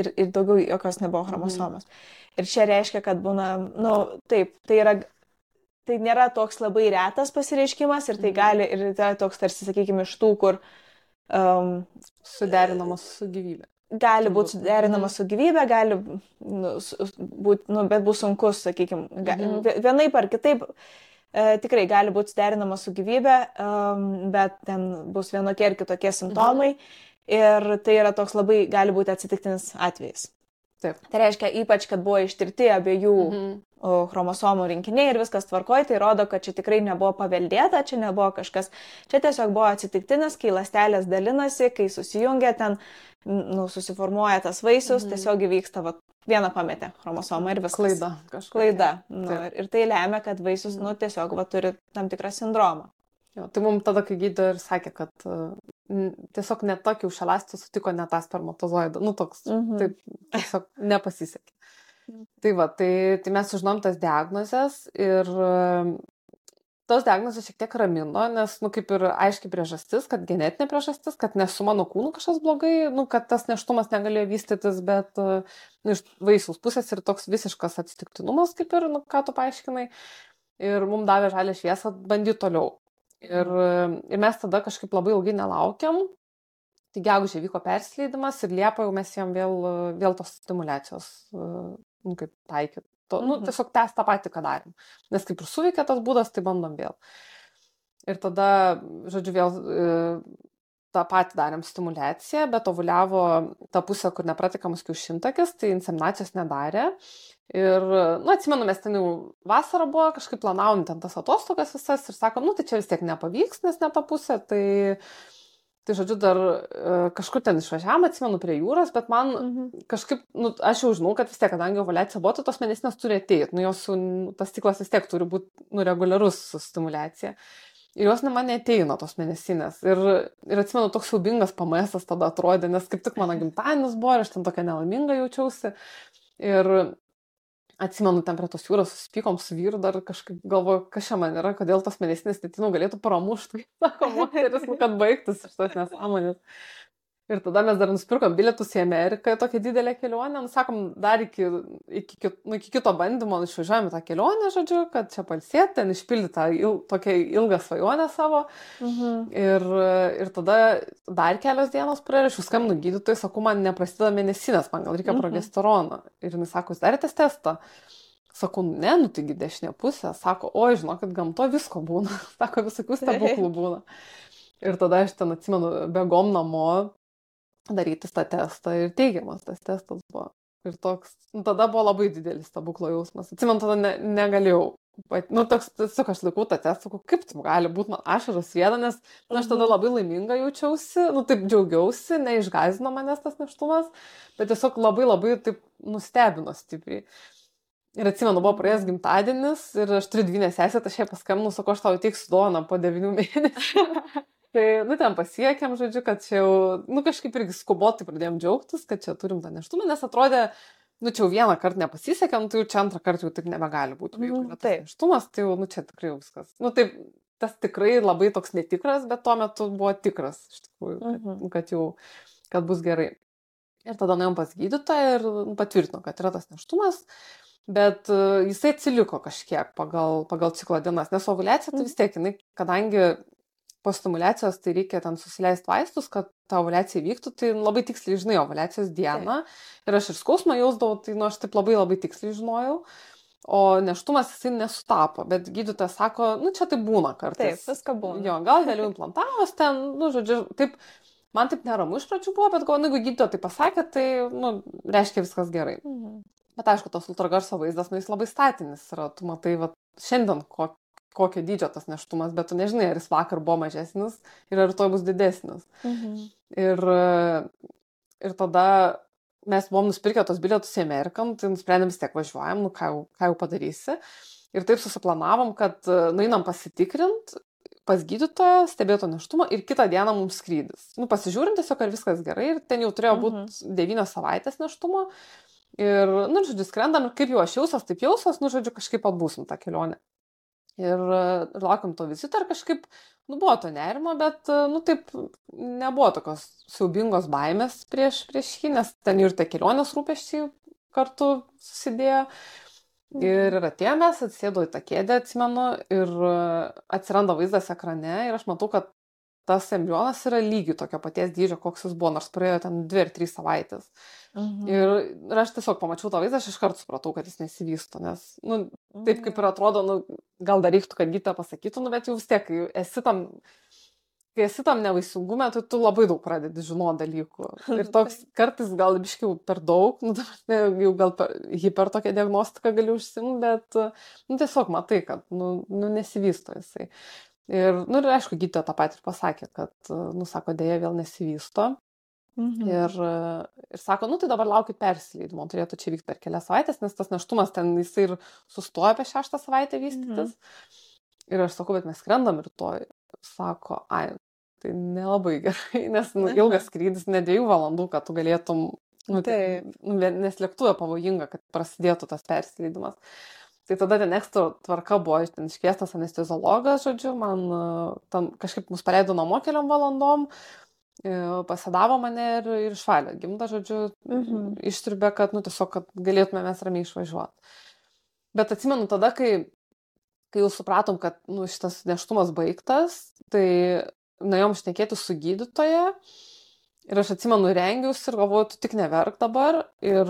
ir, ir daugiau jokios nebuvo mhm. chromosomos. Mhm. Ir čia reiškia, kad būna, na, nu, taip, tai yra, tai nėra toks labai retas pasireiškimas ir tai mhm. gali, ir tai yra toks tarsi, sakykime, iš tų, kur um, suderinamas su gyvybė. Gali būti suderinamas mhm. su gyvybė, gali nu, būti, nu, bet bus sunkus, sakykime, mhm. vienaip ar kitaip. E, tikrai gali būti suderinamas su gyvybė, um, bet ten bus vienokie ir kitokie simptomai. Mhm. Ir tai yra toks labai gali būti atsitiktinis atvejis. Taip. Tai reiškia, ypač, kad buvo ištirti abiejų mhm. chromosomų rinkiniai ir viskas tvarkoja, tai rodo, kad čia tikrai nebuvo paveldėta, čia nebuvo kažkas, čia tiesiog buvo atsitiktinis, kai lastelės dalinasi, kai susijungia ten, nu, susiformuoja tas vaisius, mhm. tiesiog įvyksta, va, vieną pametė chromosomą ir viskas. Klaida. Kažkokia. Klaida. Nu, ir, ir tai lemia, kad vaisius, mhm. nu, tiesiog, va, turi tam tikrą sindromą. Jo, tai mums tada, kai gydytoja ir sakė, kad uh, tiesiog net tokį užšelastį sutiko ne tą spermatozoidą. Nu, toks, mm -hmm. taip, tiesiog nepasisekė. tai va, tai, tai mes sužinom tas diagnozes ir uh, tos diagnozės šiek tiek ramino, nes, nu, kaip ir aiškiai priežastis, kad genetinė priežastis, kad ne su mano kūnu kažkas blogai, nu, kad tas neštumas negalėjo vystytis, bet uh, nu, iš vaisiaus pusės ir toks visiškas atsitiktinumas, kaip ir, nu, ką tu paaiškinai. ir mums davė žalę šviesą bandyti toliau. Ir, ir mes tada kažkaip labai ilgai nelaukiam. Tai gegužė vyko persileidimas ir Liepą jau mes jam vėl, vėl tos stimulacijos, nu, kaip taikyti. To, nu, mhm. tiesiog tęs tą patį, ką darėm. Nes kaip ir suveikė tas būdas, tai bandom vėl. Ir tada, žodžiu, vėl tą patį darėm stimulaciją, bet ovuliavo tą pusę, kur nepratikamas kiaušintakis, tai inseminacijos nedarė. Ir, nu, atsimenu, mes ten jau vasarą buvo, kažkaip planavom ten tas atostogas visas ir sakom, nu, tai čia vis tiek nepavyks, nes ne ta pusė, tai, tai žodžiu, dar e, kažkur ten išvažiavam, atsimenu, prie jūros, bet man mhm. kažkaip, nu, aš jau žinau, kad vis tiek, kadangi ovulacija buvo, tai tos mėnesinės turi ateiti, nu, jos, tas stiklas vis tiek turi būti, nu, reguliarus su stimulacija. Ir jos man neteina tos mėnesinės. Ir, ir atsimenu, toks siubingas pamesas tada atrodė, nes kaip tik mano gimtadienis buvo, aš ten tokia nelaiminga jaučiausi. Ir atsimenu, ten prie tos jūros susipykom su vyru, dar kažkaip galvoju, kas čia man yra, kodėl tos mėnesinės netinų galėtų pramušti, sako moteris, nu, kad baigtųsi šitas nesąmonės. Ir tada mes dar nusipirkom bilietus į Ameriką, tokią didelę kelionę, nu, sakom, dar iki, iki, nu, iki kito bandymo išvažiavome tą kelionę, žodžiu, kad čia palsėti, ten išpildyti tą il, tokią ilgą svajonę savo. Mhm. Ir, ir tada dar kelios dienos praėjo, aš skambinu gydytojui, sakau, man neprasideda mėnesinės, man gal reikia mhm. progesterono. Ir jis sako, jūs darėte testą? Sakau, ne, nu taigi dešinė pusė. Sako, oi, žinokit, gamto visko būna. Sako, visokių stebuklų būna. Ir tada aš ten atsimenu, begom namo, darytis tą testą ir teigiamas tas testas buvo. Ir toks, nu, tada buvo labai didelis stebuklo jausmas. Atsimenu, tada ne, negalėjau. Bet, nu, toks, tiesiog aš laikau tą testą, kaip tai gali būti man ašaras viena, nes nu, aš tada mhm. labai laiminga jaučiausi, nu, taip džiaugiausi, neišgazino manęs tas neštumas, bet tiesiog labai labai taip nustebino stipriai. Ir atsimenu, buvo praėjęs mhm. gimtadienis ir aš turiu dvynę sesę, tai aš jai paskambinu, sakau, aš tau įteiksiu dovaną po devynių mėnesių. Tai, nu, ten pasiekėm, žodžiu, kad čia jau, nu, kažkaip irgi skubotai pradėjom džiaugtis, kad čia turim tą neštumą, nes atrodė, nu, čia jau vieną kartą nepasisekė, nu, tai jau čia antrą kartą jau taip nebegali būti. Mm, jau taip. Neštumas, tai jau, nu, čia tikrai viskas. Nu, taip, tas tikrai labai toks netikras, bet tuo metu buvo tikras, iš tikrųjų, kad, mm -hmm. kad jau, kad bus gerai. Ir tada nuėjom pas gydytoją ir nu, patvirtino, kad yra tas neštumas. Bet uh, jisai atsiliko kažkiek pagal, pagal ciklo dienas, nes ovulacija tai vis tiek, jinai, kadangi po stimulacijos tai reikia ten susileisti vaistus, kad ta ovulacija vyktų, tai labai tiksliai žinai ovulacijos dieną. Taip. Ir aš ir skausmą jausdavau, tai nu, aš taip labai labai tiksliai žinojau. O neštumas jisai nesutapo, bet gydytojas sako, nu čia tai būna kartais. Taip, viską būna. Jo, gal vėliau implantavos ten, nu žodžiu, taip, man taip neramu iš pradžių buvo, bet gal, nu, jeigu gydytojas tai pasakė, tai, nu, reiškia viskas gerai. Mhm. Bet aišku, tas ultragarso vaizdas, nu, jis labai statinis yra, tu matai, va, šiandien ko, kokio dydžio tas neštumas, bet tu nežinai, ar jis vakar buvo mažesnis ir ar to bus didesnis. Mhm. Ir, ir tada mes buvom nusipirkę tos bilietus į Ameriką, nu, tai nusprendėm vis tiek važiuojam, nu ką jau, ką jau padarysi. Ir taip susiplanavom, kad nueinam pasitikrint pas gydytoją, stebėto neštumą ir kitą dieną mums skrydis. Nu, pasižiūrim tiesiog, ar viskas gerai ir ten jau turėjo būti mhm. devynios savaitės neštumo. Ir, nu, žodžiu, skrendam ir kaip jau aš jausios, taip jausios, nu, žodžiu, kažkaip atbūsim tą kelionę. Ir, ir laukiam to vizito ir kažkaip, nu, buvo to nerimo, bet, nu, taip, nebuvo tokios siaubingos baimės prieš, prieš jį, nes ten ir tie kelionės rūpeščiai kartu susidėjo. Ir mhm. atėjomės, atsėdau į tą kėdę, atsimenu, ir atsiranda vaizdas ekrane ir aš matau, kad tas embrionas yra lygiai tokio paties dydžio, koks jis buvo, nors praėjo ten dvi ar trys savaitės. Mhm. Ir, ir aš tiesiog pamačiau tą vaizdą, aš iškart supratau, kad jis nesivysto, nes, nu, taip kaip ir atrodo, nu, gal dar reiktų, kad gyta pasakytų, nu, bet jau vis tiek, esi tam, kai esi tam nevaisingume, tai tu labai daug pradedi žinoti dalykų. Ir toks kartais gal biškiau per daug, nu, jau gal per, hiper tokią diagnostiką galiu užsimti, bet, nu, tiesiog matai, kad, nu, nu nesivysto jisai. Ir, nu, ir aišku, gydytoja tą patį ir pasakė, kad, nu, sako, dėja vėl nesivysto. Mhm. Ir, ir sako, nu tai dabar laukit persileidimo, turėtų čia vykti per kelias savaitės, nes tas neštumas ten jisai ir sustoja apie šeštą savaitę vystytis. Mhm. Ir aš sakau, bet mes skrendam ir to, sako, ai, tai nelabai gerai, nes nu, ilgas skrydis, ne dviejų valandų, kad tu galėtum, nu, tai, nes lėktuvė pavojinga, kad prasidėtų tas persileidimas. Tai tada ten ekstra tvarka buvo, ten iškviestas anesteziologas, žodžiu, man tam kažkaip mus paleido namo keliom valandom, E, pasidavo mane ir, ir išvalė gimdą, žodžiu, mhm. ištribė, kad, nu, tiesiog, kad galėtume mes ramiai išvažiuoti. Bet atsimenu tada, kai kai jau supratom, kad nu, šitas neštumas baigtas, tai nuėjom šnekėti su gydytoje. Ir aš atsimenu rengius ir galvoju, tu tik neverk dabar. Ir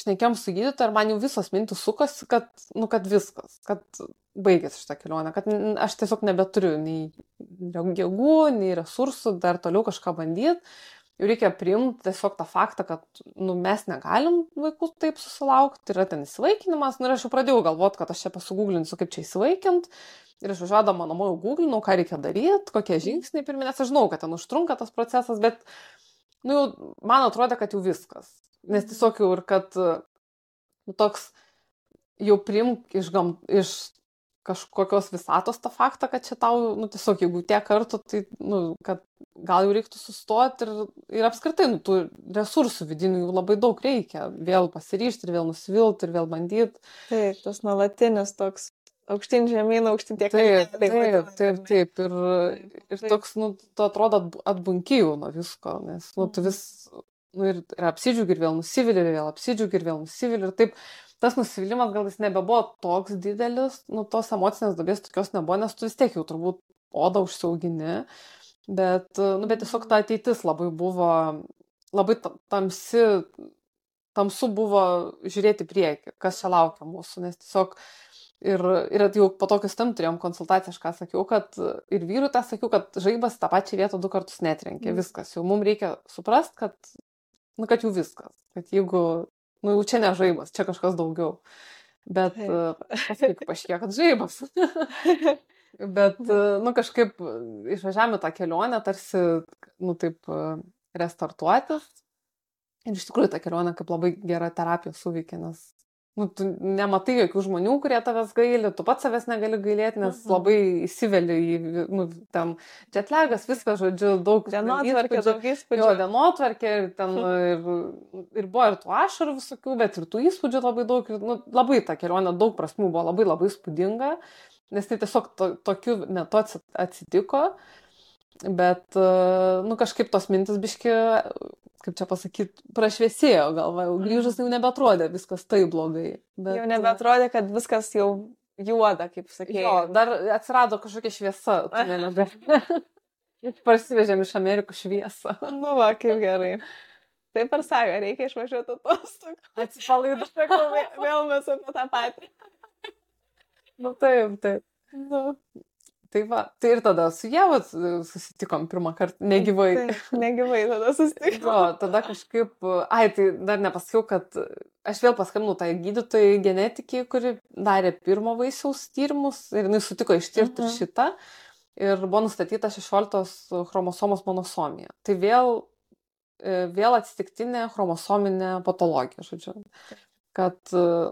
šnekėjom su gydytoju ir man jau visos mintis sukosi, kad, nu, kad viskas, kad baigėsi šitą kelionę, kad aš tiesiog nebeturiu nei jėgų, nei resursų dar toliau kažką bandyti jau reikia priimti tiesiog tą faktą, kad nu, mes negalim vaikų taip susilaukti, yra ten įsivaikinimas. Nu, ir aš jau pradėjau galvoti, kad aš čia pasigūglinsiu, kaip čia įsivaikint. Ir aš važiuodama namo jau googlinau, ką reikia daryti, kokie žingsniai pirmie, nes aš žinau, kad ten užtrunka tas procesas, bet nu, jau, man atrodo, kad jau viskas. Nes tiesiog jau ir kad nu, toks jau primk iš, gam, iš kažkokios visatos tą faktą, kad čia tau, nu, tiesiog jeigu tiek kartų, tai, nu, kad gal jau reiktų sustoti ir, ir apskritai, nu, tų resursų vidinių jų labai daug reikia. Vėl pasiryšti ir vėl nusivilti ir vėl bandyti. Taip, tas nuolatinis toks aukštyn žemyn, aukštyn tiek. Taip, taip, taip, taip, taip. Ir, ir toks, nu, tu atrodo atbunkyjų nuo visko, nes, nu, tu vis, nu, ir, ir apsidžiugi ir vėl nusivili, ir vėl apsidžiugi ir vėl nusivili. Ir taip, tas nusivylimas gal jis nebebuvo toks didelis, nu tos emocinės dalies tokios nebuvo, nes tu vis tiek jau turbūt odą užsiaugini, bet, nu, bet tiesiog ta ateitis labai buvo, labai tamsi, tamsu buvo žiūrėti priekį, kas čia laukia mūsų, nes tiesiog Ir, ir jau po tokius tam turėjom konsultaciją, aš ką sakiau, kad ir vyrui tą sakiau, kad žaibas tą pačią vietą du kartus netrenkė. Mm. Viskas, jau mums reikia suprasti, kad, nu, kad jau viskas. Kad jeigu nu jau čia ne žaibas, čia kažkas daugiau. Bet paskui paaiškėjo, kad žaibas. Bet, nu, kažkaip išvažiavome tą kelionę, tarsi, nu, taip, restartuotis. Ir iš tikrųjų ta kelionė kaip labai gera terapija suveikė, nes nu, tu nematai jokių žmonių, kurie tavęs gaili, tu pats savęs negali gailėti, nes mhm. labai įsiveli į, nu, tam jetlagas, viskas, žodžiu, daug dienotvarkė, daug įspūdžių. Jo, dienotvarkė, ir, ten, ir, ir buvo ir tų ašarų visokių, bet ir tų įspūdžių labai daug, ir, nu, labai ta kelionė daug prasmų buvo labai labai įspūdinga, nes tai tiesiog to, tokiu metu atsitiko. Bet, nu, kažkaip tos mintis biški kaip čia pasakyti, prašviesėjo galva, jau grįžus jau nebetrodė viskas taip blogai. Bet... Jau nebetrodė, kad viskas jau juoda, kaip sakėjai. Jo, dar atsirado kažkokia šviesa, tunelio. Parsivežėm iš Amerikos šviesą. nu, va, kaip gerai. Taip ir sako, reikia išvažiuoti atostogų. Atsipalaiduoti, vėl mes apie tą patį. nu, taip, taip. Nu. Tai va, tai ir tada su Jėva susitikom pirmą kartą, negyvai. Tai, negyvai tada susitikom. Jo, tada kažkaip, ai, tai dar nepasakiau, kad aš vėl paskambinau tai gydytojai genetikai, kuri darė pirmo vaisiaus tyrimus ir jinai sutiko ištirti mhm. ir šitą. Ir buvo nustatyta 16 chromosomos monosomija. Tai vėl, e, vėl atsitiktinė chromosominė patologija, žodžiu kad,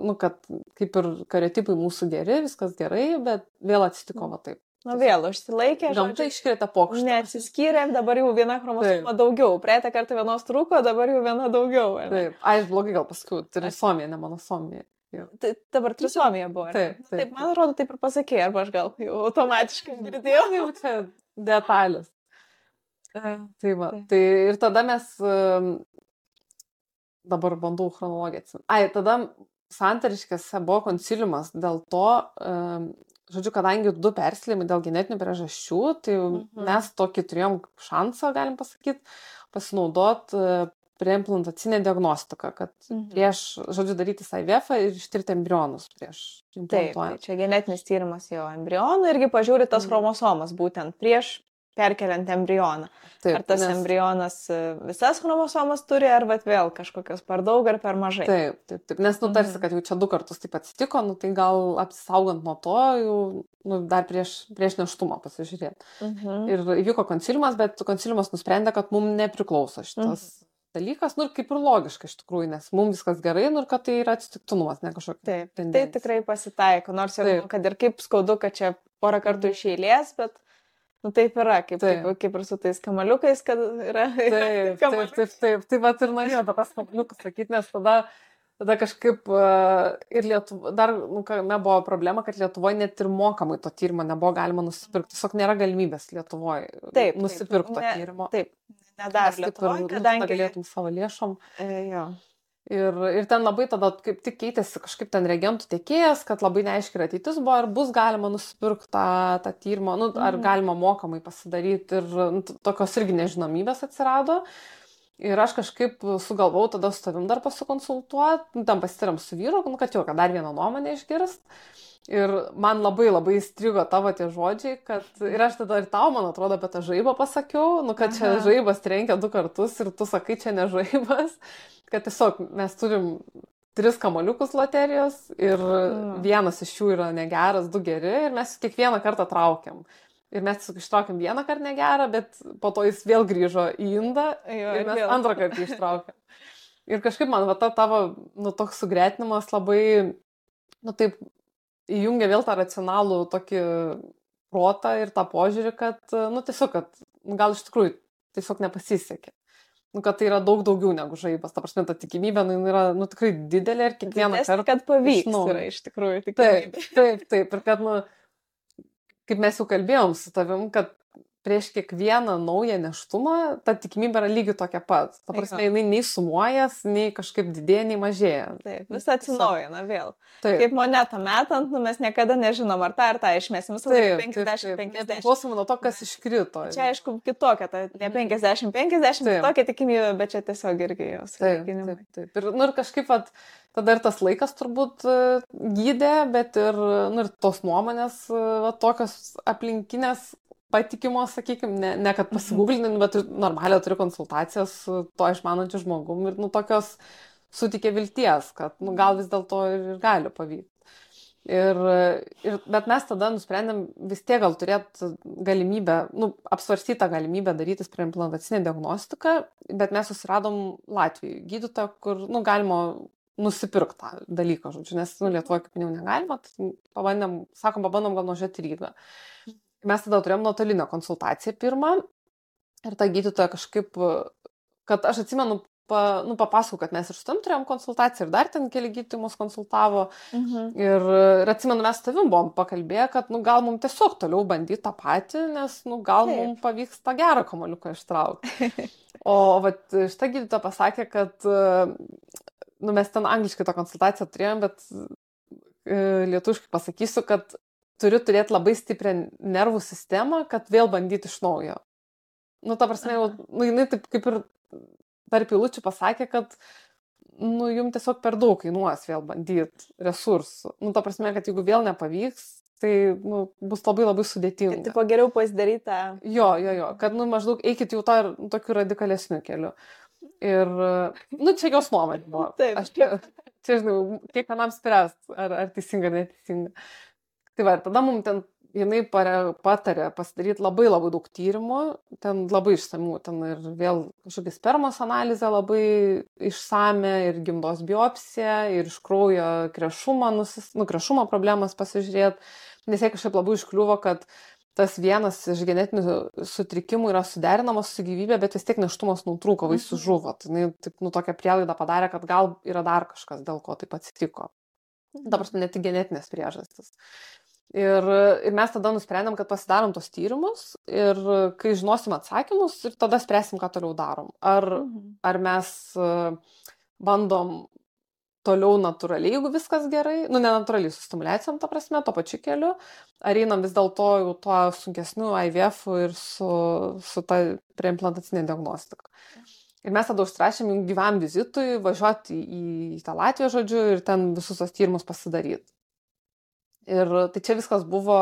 nu, kad kaip ir kariotipai mūsų geri, viskas gerai, bet vėl atsitiko va taip. Nu vėl užsilaikė. Gamta iškrita pokštą. Neatsiskyrėm, dabar jau viena chromosoma daugiau. Praeitą kartą vienos trūko, dabar jau viena daugiau. Ne? Taip, ai, blogai gal paskui, trisomija, ne monosomija. Tai dabar trisomija buvo. Taip, taip. taip, man atrodo, taip ir pasakė, arba aš gal jau automatiškai girdėjau. jau čia detalės. Tai va, tai ir tada mes dabar bandau chronologiją atsiminti. Ai, tada santariškėse buvo konsiliumas dėl to, žodžiu, kadangi du persilimai dėl genetinių priežasčių, tai mhm. mes tokį turėjom šansą, galim pasakyti, pasinaudot e, preimplantacinę diagnostiką, kad mhm. prieš, žodžiu, daryti IVF ir ištirti embrionus prieš. Taip, tai čia genetinis tyrimas jo embrionų irgi pažiūri tas mhm. chromosomas būtent prieš perkeliant embrioną. Taip, ar tas nes... embrionas e, visas chromosomas turi, ar vat, vėl kažkokios per daug ar per mažai. Taip, taip, taip. nes nutarsi, mhm. kad jau čia du kartus taip atsitiko, nu, tai gal apsisaugant nuo to, jau nu, dar prieš, prieš neštumą pasižiūrėti. Mhm. Ir įvyko konsiliumas, bet konsiliumas nusprendė, kad mums nepriklauso šitas. Mhm dalykas, nu ir kaip ir logiška iš tikrųjų, nes mums viskas gerai, nu ir kad tai yra atsitiktinumas, ne kažkokia. Taip, tendencija. tai tikrai pasitaiko, nors ir, kad ir kaip skaudu, kad čia porą kartų iš eilės, bet Nu taip yra, kaip, taip. Kaip, kaip ir su tais kamaliukais, kad yra. Taip, taip, taip, taip, taip pat ir norėjau apie tas kamaliukus sakyti, nes tada, tada kažkaip uh, ir Lietuva, dar, nu, kame buvo problema, kad Lietuvoje net ir mokamai to tyrimo nebuvo galima nusipirkti. Tiesiog nėra galimybės Lietuvoje nusipirkti to ne, tyrimo. Taip, nedar Lietuvoje, kadangi galėtum savo lėšom. E, jo. Ir, ir ten labai tada kaip tik keitėsi kažkaip ten reagentų tiekėjas, kad labai neaiškiai yra ateitis buvo, ar bus galima nusipirkti tą, tą tyrimą, nu, ar mhm. galima mokamai pasidaryti ir nu, tokios irgi nežinomybės atsirado. Ir aš kažkaip sugalvau tada su tavim dar pasikonsultuoti, nu, tam pasitariam su vyru, nu, kad jau, kad dar vieną nuomonę išgirst. Ir man labai labai įstrigo tavo tie žodžiai, kad ir aš tada ir tau, man atrodo, apie tą žaibą pasakiau, nu, kad čia Aha. žaibas trenkia du kartus ir tu sakai, čia ne žaibas kad tiesiog mes turim tris kamoliukus loterijos ir mm. vienas iš jų yra negeras, du geri ir mes kiekvieną kartą traukiam. Ir mes ištraukėm vieną kartą negerą, bet po to jis vėl grįžo į indą jo, ir mes vėl. antrą kartą ištraukėm. Ir kažkaip man va ta tavo, nu, toks sugretinimas labai, nu, taip, įjungia vėl tą racionalų tokį protą ir tą požiūrį, kad, nu, tiesiog, kad nu, gal iš tikrųjų tiesiog nepasisekė nu, kad tai yra daug daugiau negu žaibas. Ta prasme, ta tikimybė nu, yra nu, tikrai didelė ir kiekvieną Didesnė, kartą. Kad pavyks. Nu, yra iš tikrųjų tikimybė. Taip, taip, taip. Ir kad, nu, kaip mes jau kalbėjom su tavim, kad prieš kiekvieną naują neštumą ta tikimybė yra lygiai tokia pat. Ta prasme, jinai nei sumuojas, nei kažkaip didėja, nei mažėja. Taip, vis atsinaujina vėl. Taip. Kaip monetą metant, nu, mes niekada nežinom, ar tą ar tą išmesim. Visą laiką 50-50. Priklausomai nuo to, kas iškrito. Čia aišku kitokia, ta ne 50-50, tokia tikimybė, bet čia tiesiog irgi jos. Taip, taip, taip. Ir, nu, ir kažkaip at, tada ir tas laikas turbūt e, gydė, bet ir, nu, ir tos nuomonės, e, va, tokios aplinkinės patikimos, sakykime, ne, ne kad mhm. pasigūglinint, bet normalią turiu konsultaciją su to išmanančiu žmogum ir, nu, tokios sutikė vilties, kad, nu, gal vis dėlto ir, ir gali pavykti. Ir, ir, bet mes tada nusprendėm vis tiek gal turėti galimybę, nu, apsvarstytą galimybę daryti preimplantacinę diagnostiką, bet mes susiradom Latvijoje gydytoją, kur, nu, galima nusipirkti tą dalyką, žodžiu, nes, nu, Lietuvoje, kaip minėjau, negalima, tai pabandėm, sakom, pabandom gal nužiūrėti Rygą. Mes tada turėjom nuotolinę konsultaciją pirmą ir ta gydytoja kažkaip, kad aš atsimenu, pa, nu, papasakau, kad mes ir su tam turėjom konsultaciją ir dar ten keli gydytojai mus konsultavo. Mhm. Ir, ir atsimenu, mes tavim buvom pakalbėję, kad, nu, gal mums tiesiog toliau bandyti tą patį, nes, nu, gal Taip. mums pavyks tą gerą kamoliuką ištraukti. O, vat, šitą gydytoją pasakė, kad, nu, mes ten angliškai tą konsultaciją turėjom, bet e, lietuviškai pasakysiu, kad turi turėti labai stiprią nervų sistemą, kad vėl bandyti iš naujo. Nu, ta prasme, jau, nu, jinai taip kaip ir tarp įlučių pasakė, kad, nu, jums tiesiog per daug kainuos vėl bandyti resursų. Nu, ta prasme, kad jeigu vėl nepavyks, tai, nu, bus labai labai sudėtinga. Tipo geriau pasidaryti tą. Jo, jo, jo, kad, nu, maždaug eikit jau tą tokiu radikalesniu keliu. Ir, nu, čia jos nuomonė buvo. Taip. Aš čia, čia žinau, kiekvienam spręst, ar, ar teisinga ar neteisinga. Tai va, tada mums ten jinai patarė pasidaryti labai labai daug tyrimų, ten labai išsamių, ten ir vėl kažkokia spermos analizė labai išsame, ir gimdos biopsija, ir iš kraujo krešumo, nusis, nu, krešumo problemas pasižiūrėti, nes jie kažkaip labai iškliuvo, kad tas vienas iš genetinių sutrikimų yra suderinamas su gyvybė, bet vis tiek neštumas nutrūko, vaisius mhm. žuvo. Tai jinai taip, nu, tokią prielaidą padarė, kad gal yra dar kažkas, dėl ko taip atsitiko. Dabar ne tik genetinės priežastis. Ir, ir mes tada nusprendėm, kad pasidarom tos tyrimus ir kai žinosim atsakymus, ir tada spręsim, ką toliau darom. Ar, mhm. ar mes e, bandom toliau natūraliai, jeigu viskas gerai, nu, nenatūraliai su stimulacijom, ta prasme, to pačiu keliu, ar einam vis dėlto jau tuo sunkesniu IVF ir su, su ta preimplantacinė diagnostika. Ir mes tada užstrašėm jums gyvam vizitui, važiuoti į, į tą Latviją, žodžiu, ir ten visus tos tyrimus pasidaryti. Ir tai čia viskas buvo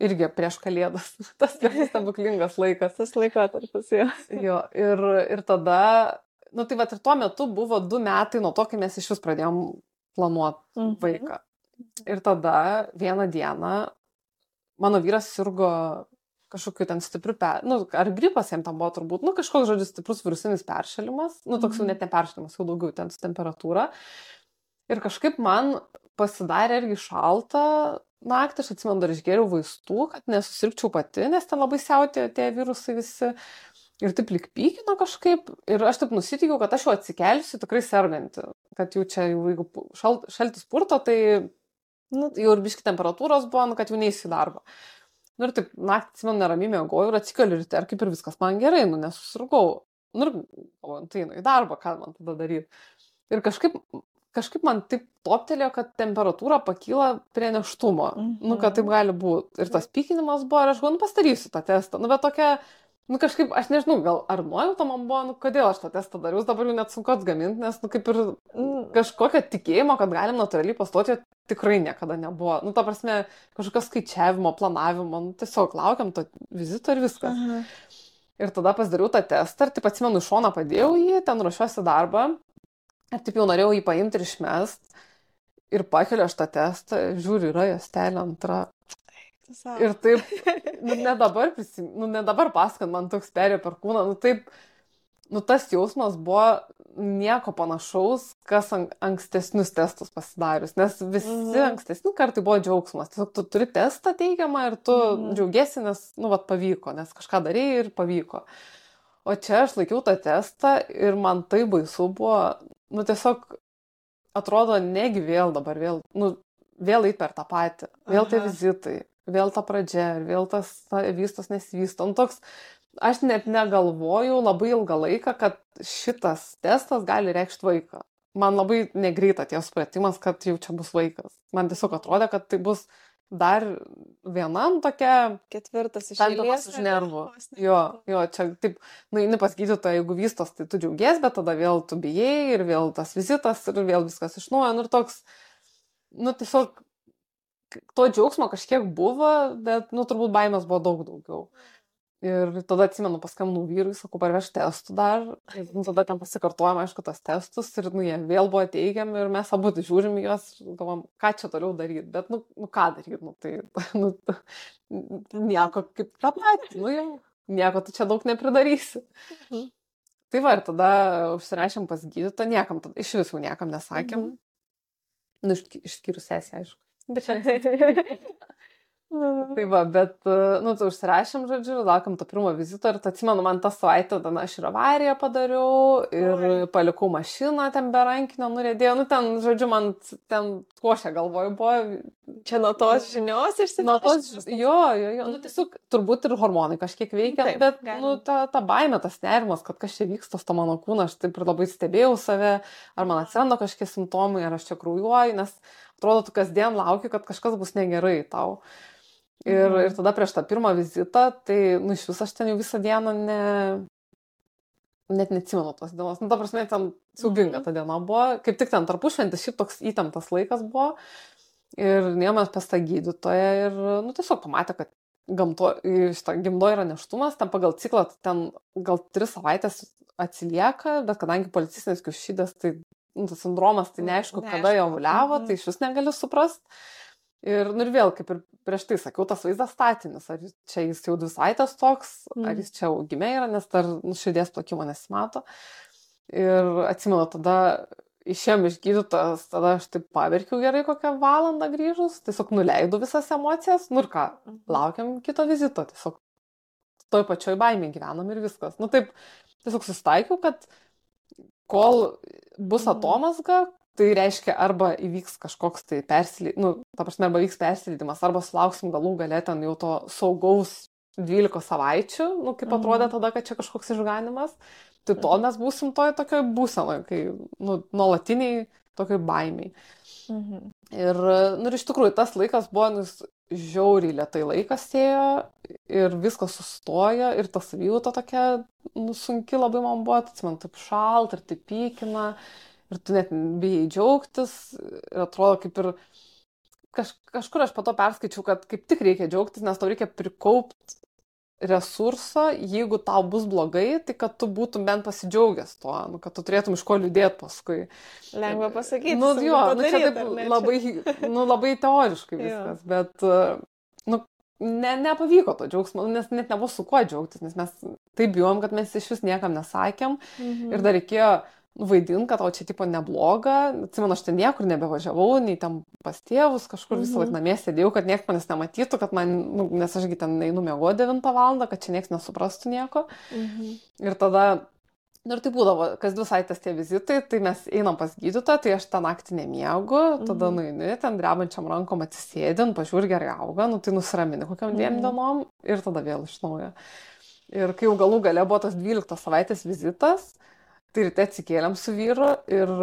irgi prieš kalėdas. Tas stebuklingas laikas. Tas laikotarpis, jo. jo. Ir, ir tada, nu tai va ir tuo metu buvo du metai nuo to, kai mes iš vis pradėjom planuoti mhm. vaiką. Ir tada vieną dieną mano vyras sirgo kažkokiu ten stipriu, per, nu, ar gripas jam tam buvo turbūt, nu, kažkoks žodis stiprus virusinis peršalimas, nu, toks jau mhm. net ne peršalimas, jau daugiau ten su temperatūra. Ir kažkaip man pasidarė irgi šalta naktį, aš atsimenu, dar išgėriau vaistų, kad nesusirgčiau pati, nes ten labai siautė tie virusai visi. Ir taip lik pykino kažkaip. Ir aš taip nusitikiau, kad aš jau atsikelsiu tikrai serganti. Kad jau čia, jau, jeigu šal, šaltis purto, tai nu, jau ir biški temperatūros buvo, nu, kad jau neįsi darbą. Nu ir taip naktį, atsimenu, neramiai mėgojau ir atsikeliu ir, ir kaip ir viskas man gerai, nu nesusirgau. Nu ir, o, tai einu į darbą, ką man tada daryti. Ir kažkaip, kažkaip man taip toptelėjo, kad temperatūra pakyla prie neštumo. Mm -hmm. Nu, kad taip mhm. gali būti. Ir tas pykinimas buvo, ir aš galvoju, nu pastarysiu tą testą. Nu, bet tokia, nu kažkaip, aš nežinau, gal ar nuojauta man buvo, nu kodėl aš tą testą dariau, dabar jau net sunku atgaminti, nes, nu kaip ir mm. kažkokio tikėjimo, kad galim natūraliai pastoti, tikrai niekada nebuvo. Nu, ta prasme, kažkokio skaičiavimo, planavimo, nu, tiesiog laukiam to vizito ir viskas. -huh. Ir tada pasidariau tą testą ir taip atsimenu, iš šono padėjau jį, ten ruošiuosi darbą. Ir taip jau norėjau jį paimti ir išmest. Ir pakeliu aš tą testą, žiūriu, yra jos telė antra. Ir taip, nu, ne dabar prisim, nu, ne dabar pasakant, man toks perėjo per kūną, nu taip, nu tas jausmas buvo nieko panašaus, kas an, ankstesnius testus pasidarius, nes visi mhm. ankstesni kartai buvo džiaugsmas. Tiesiog tu turi testą teigiamą ir tu mhm. džiaugiesi, nes, nu, vat pavyko, nes kažką darėjai ir pavyko. O čia aš laikiau tą testą ir man tai baisu buvo, nu, tiesiog atrodo, negi vėl dabar, vėl, nu, vėl eit per tą patį, vėl Aha. tie vizitai, vėl ta pradžia, vėl tas ta, vystos nesivysto. Nu, toks, aš net negalvojau labai ilgą laiką, kad šitas testas gali reikšti vaiką. Man labai negreita tie supratimas, kad jau čia bus vaikas. Man tiesiog atrodė, kad tai bus dar vienam tokia. Ketvirtas iš eilės. Už nervų. Jo, jo, čia taip, nu, eini pas gydytoją, jeigu vystos, tai tu džiaugies, bet tada vėl tu bijai ir vėl tas vizitas ir vėl viskas iš naujo. Nu, ir toks, nu, tiesiog to džiaugsmo kažkiek buvo, bet, nu, turbūt baimės buvo daug daugiau. Ir tada atsimenu, paskambinau vyrui, sakau, parveš testų dar. Ir nu, tada ten pasikartojom, aišku, tos testus ir nu, jie vėl buvo teigiami ir mes abu žiūrim juos ir galvom, ką čia toliau daryti. Bet, nu, nu ką daryti, nu, tai, nu, nieko kaip tą patį, nu jau, nieko tu čia daug nepridarysi. Mhm. Tai va, ir tada užsirašėm pas gydytą, niekam, tada, iš visų niekam nesakėm. Mhm. Nu, išskyrus sesiją, aišku. Bet čia. Tai va, bet, nu, tai užsirašėm, žodžiu, laukiam to pirmo vizito ir atsimenu, man tą savaitę, tada aš ir avariją padariau ir Oi. palikau mašiną ten be rankinio, nurėdėjau, nu, ten, žodžiu, man ten košė galvoju buvo. Čia nuo tos žinios išsiaiškinti. Nuo tos, jo, jo, jo, nu, tiesiog turbūt ir hormonai kažkiek veikia, Taip, bet, galim. nu, ta, ta baime, tas nerimas, kad kas čia vyksta to mano kūnu, aš taip ir labai stebėjau save, ar man atsiranda kažkokie simptomai, ar aš čia kraujuoju, nes atrodo, tu kasdien lauki, kad kažkas bus negerai tau. Ir, mhm. ir tada prieš tą pirmą vizitą, tai, nu, iš viso aš ten jau visą dieną ne, net neatsimenu tos dienos. Nu, ta prasme, ten siubinga mhm. ta diena buvo. Kaip tik ten tarpušventis, šiaip toks įtemptas laikas buvo. Ir niemės pas tą gydytoją ir, nu, tiesiog pamatė, kad gamto, šitą gimdo yra neštumas, ten pagal ciklą ten gal tris savaitės atsilieka, bet kadangi policistinis kiaušydas, tai nu, tas sindromas, tai neaišku, neaišku. kada jo vuliavo, mhm. tai iš vis negali suprasti. Ir, nu ir vėl, kaip ir prieš tai sakiau, tas vaizdas statinis, ar čia jis jau visai tas toks, mm. ar jis čia augime yra, nes dar nu, širdies plakimo nesimato. Ir atsimenu, tada išėm iš gydytojas, tada aš taip paverkiau gerai kokią valandą grįžus, tiesiog nuleidau visas emocijas, nu ir ką, mhm. laukiam kito vizito, tiesiog toj pačioj baimė gyvenam ir viskas. Nu taip, tiesiog sustaikiau, kad kol bus mhm. Tai reiškia arba įvyks kažkoks tai persileidimas, nu, ta prasme, arba vyks persileidimas, arba sulauksim galų galę ten jau to saugaus 12 savaičių, nu, kaip atrodė mhm. tada, kad čia kažkoks išganimas, tai tol mhm. mes būsim toj tokioj būsenoje, kai, nu, nuolatiniai tokioj baimiai. Mhm. Ir, nu, ir iš tikrųjų tas laikas buvo, nu, žiauriai lietai laikas ėjo ir viskas sustoja ir ta savijauta tokia, nu, sunki labai man buvo, man taip šalt ir taip pykina ir tu net bijai džiaugtis ir atrodo kaip ir kaž, kažkur aš po to perskaičiau, kad kaip tik reikia džiaugtis, nes tau reikia prikaupti resurso, jeigu tau bus blogai, tai kad tu būtum bent pasidžiaugęs tuo, nu, kad tu turėtum iš ko liūdėti paskui. Lengva pasakyti. Nu, jo, nu, čia taip labai, nu, labai teoriškai viskas, bet, nu, ne, nepavyko to džiaugsmo, nes net nebuvo su kuo džiaugtis, nes mes taip bijom, kad mes iš vis niekam nesakėm mhm. ir dar reikėjo vaidint, kad tau čia tipo nebloga. Atsimenu, aš ten niekur nebevažiavau, nei ten pas tėvus, kažkur mhm. visą laiką namie sėdėjau, kad niekas manęs nematytų, kad man, nu, nes ašgi ten einu mėgo 9 val. kad čia niekas nesuprastų nieko. Mhm. Ir tada, nu, ir tai būdavo, kas dvi savaitės tie vizitai, tai mes einam pas gydytoją, tai aš tą naktį nemiegu, tada mhm. nueini, ten drebančiam rankom atsisėdin, pažiūri gerai auga, nu tai nusiramini kokiam dviem mhm. dienom ir tada vėl iš naujo. Ir kai jau galų gale buvo tas 12 savaitės vizitas, Tai ryte atsikėlėm su vyru ir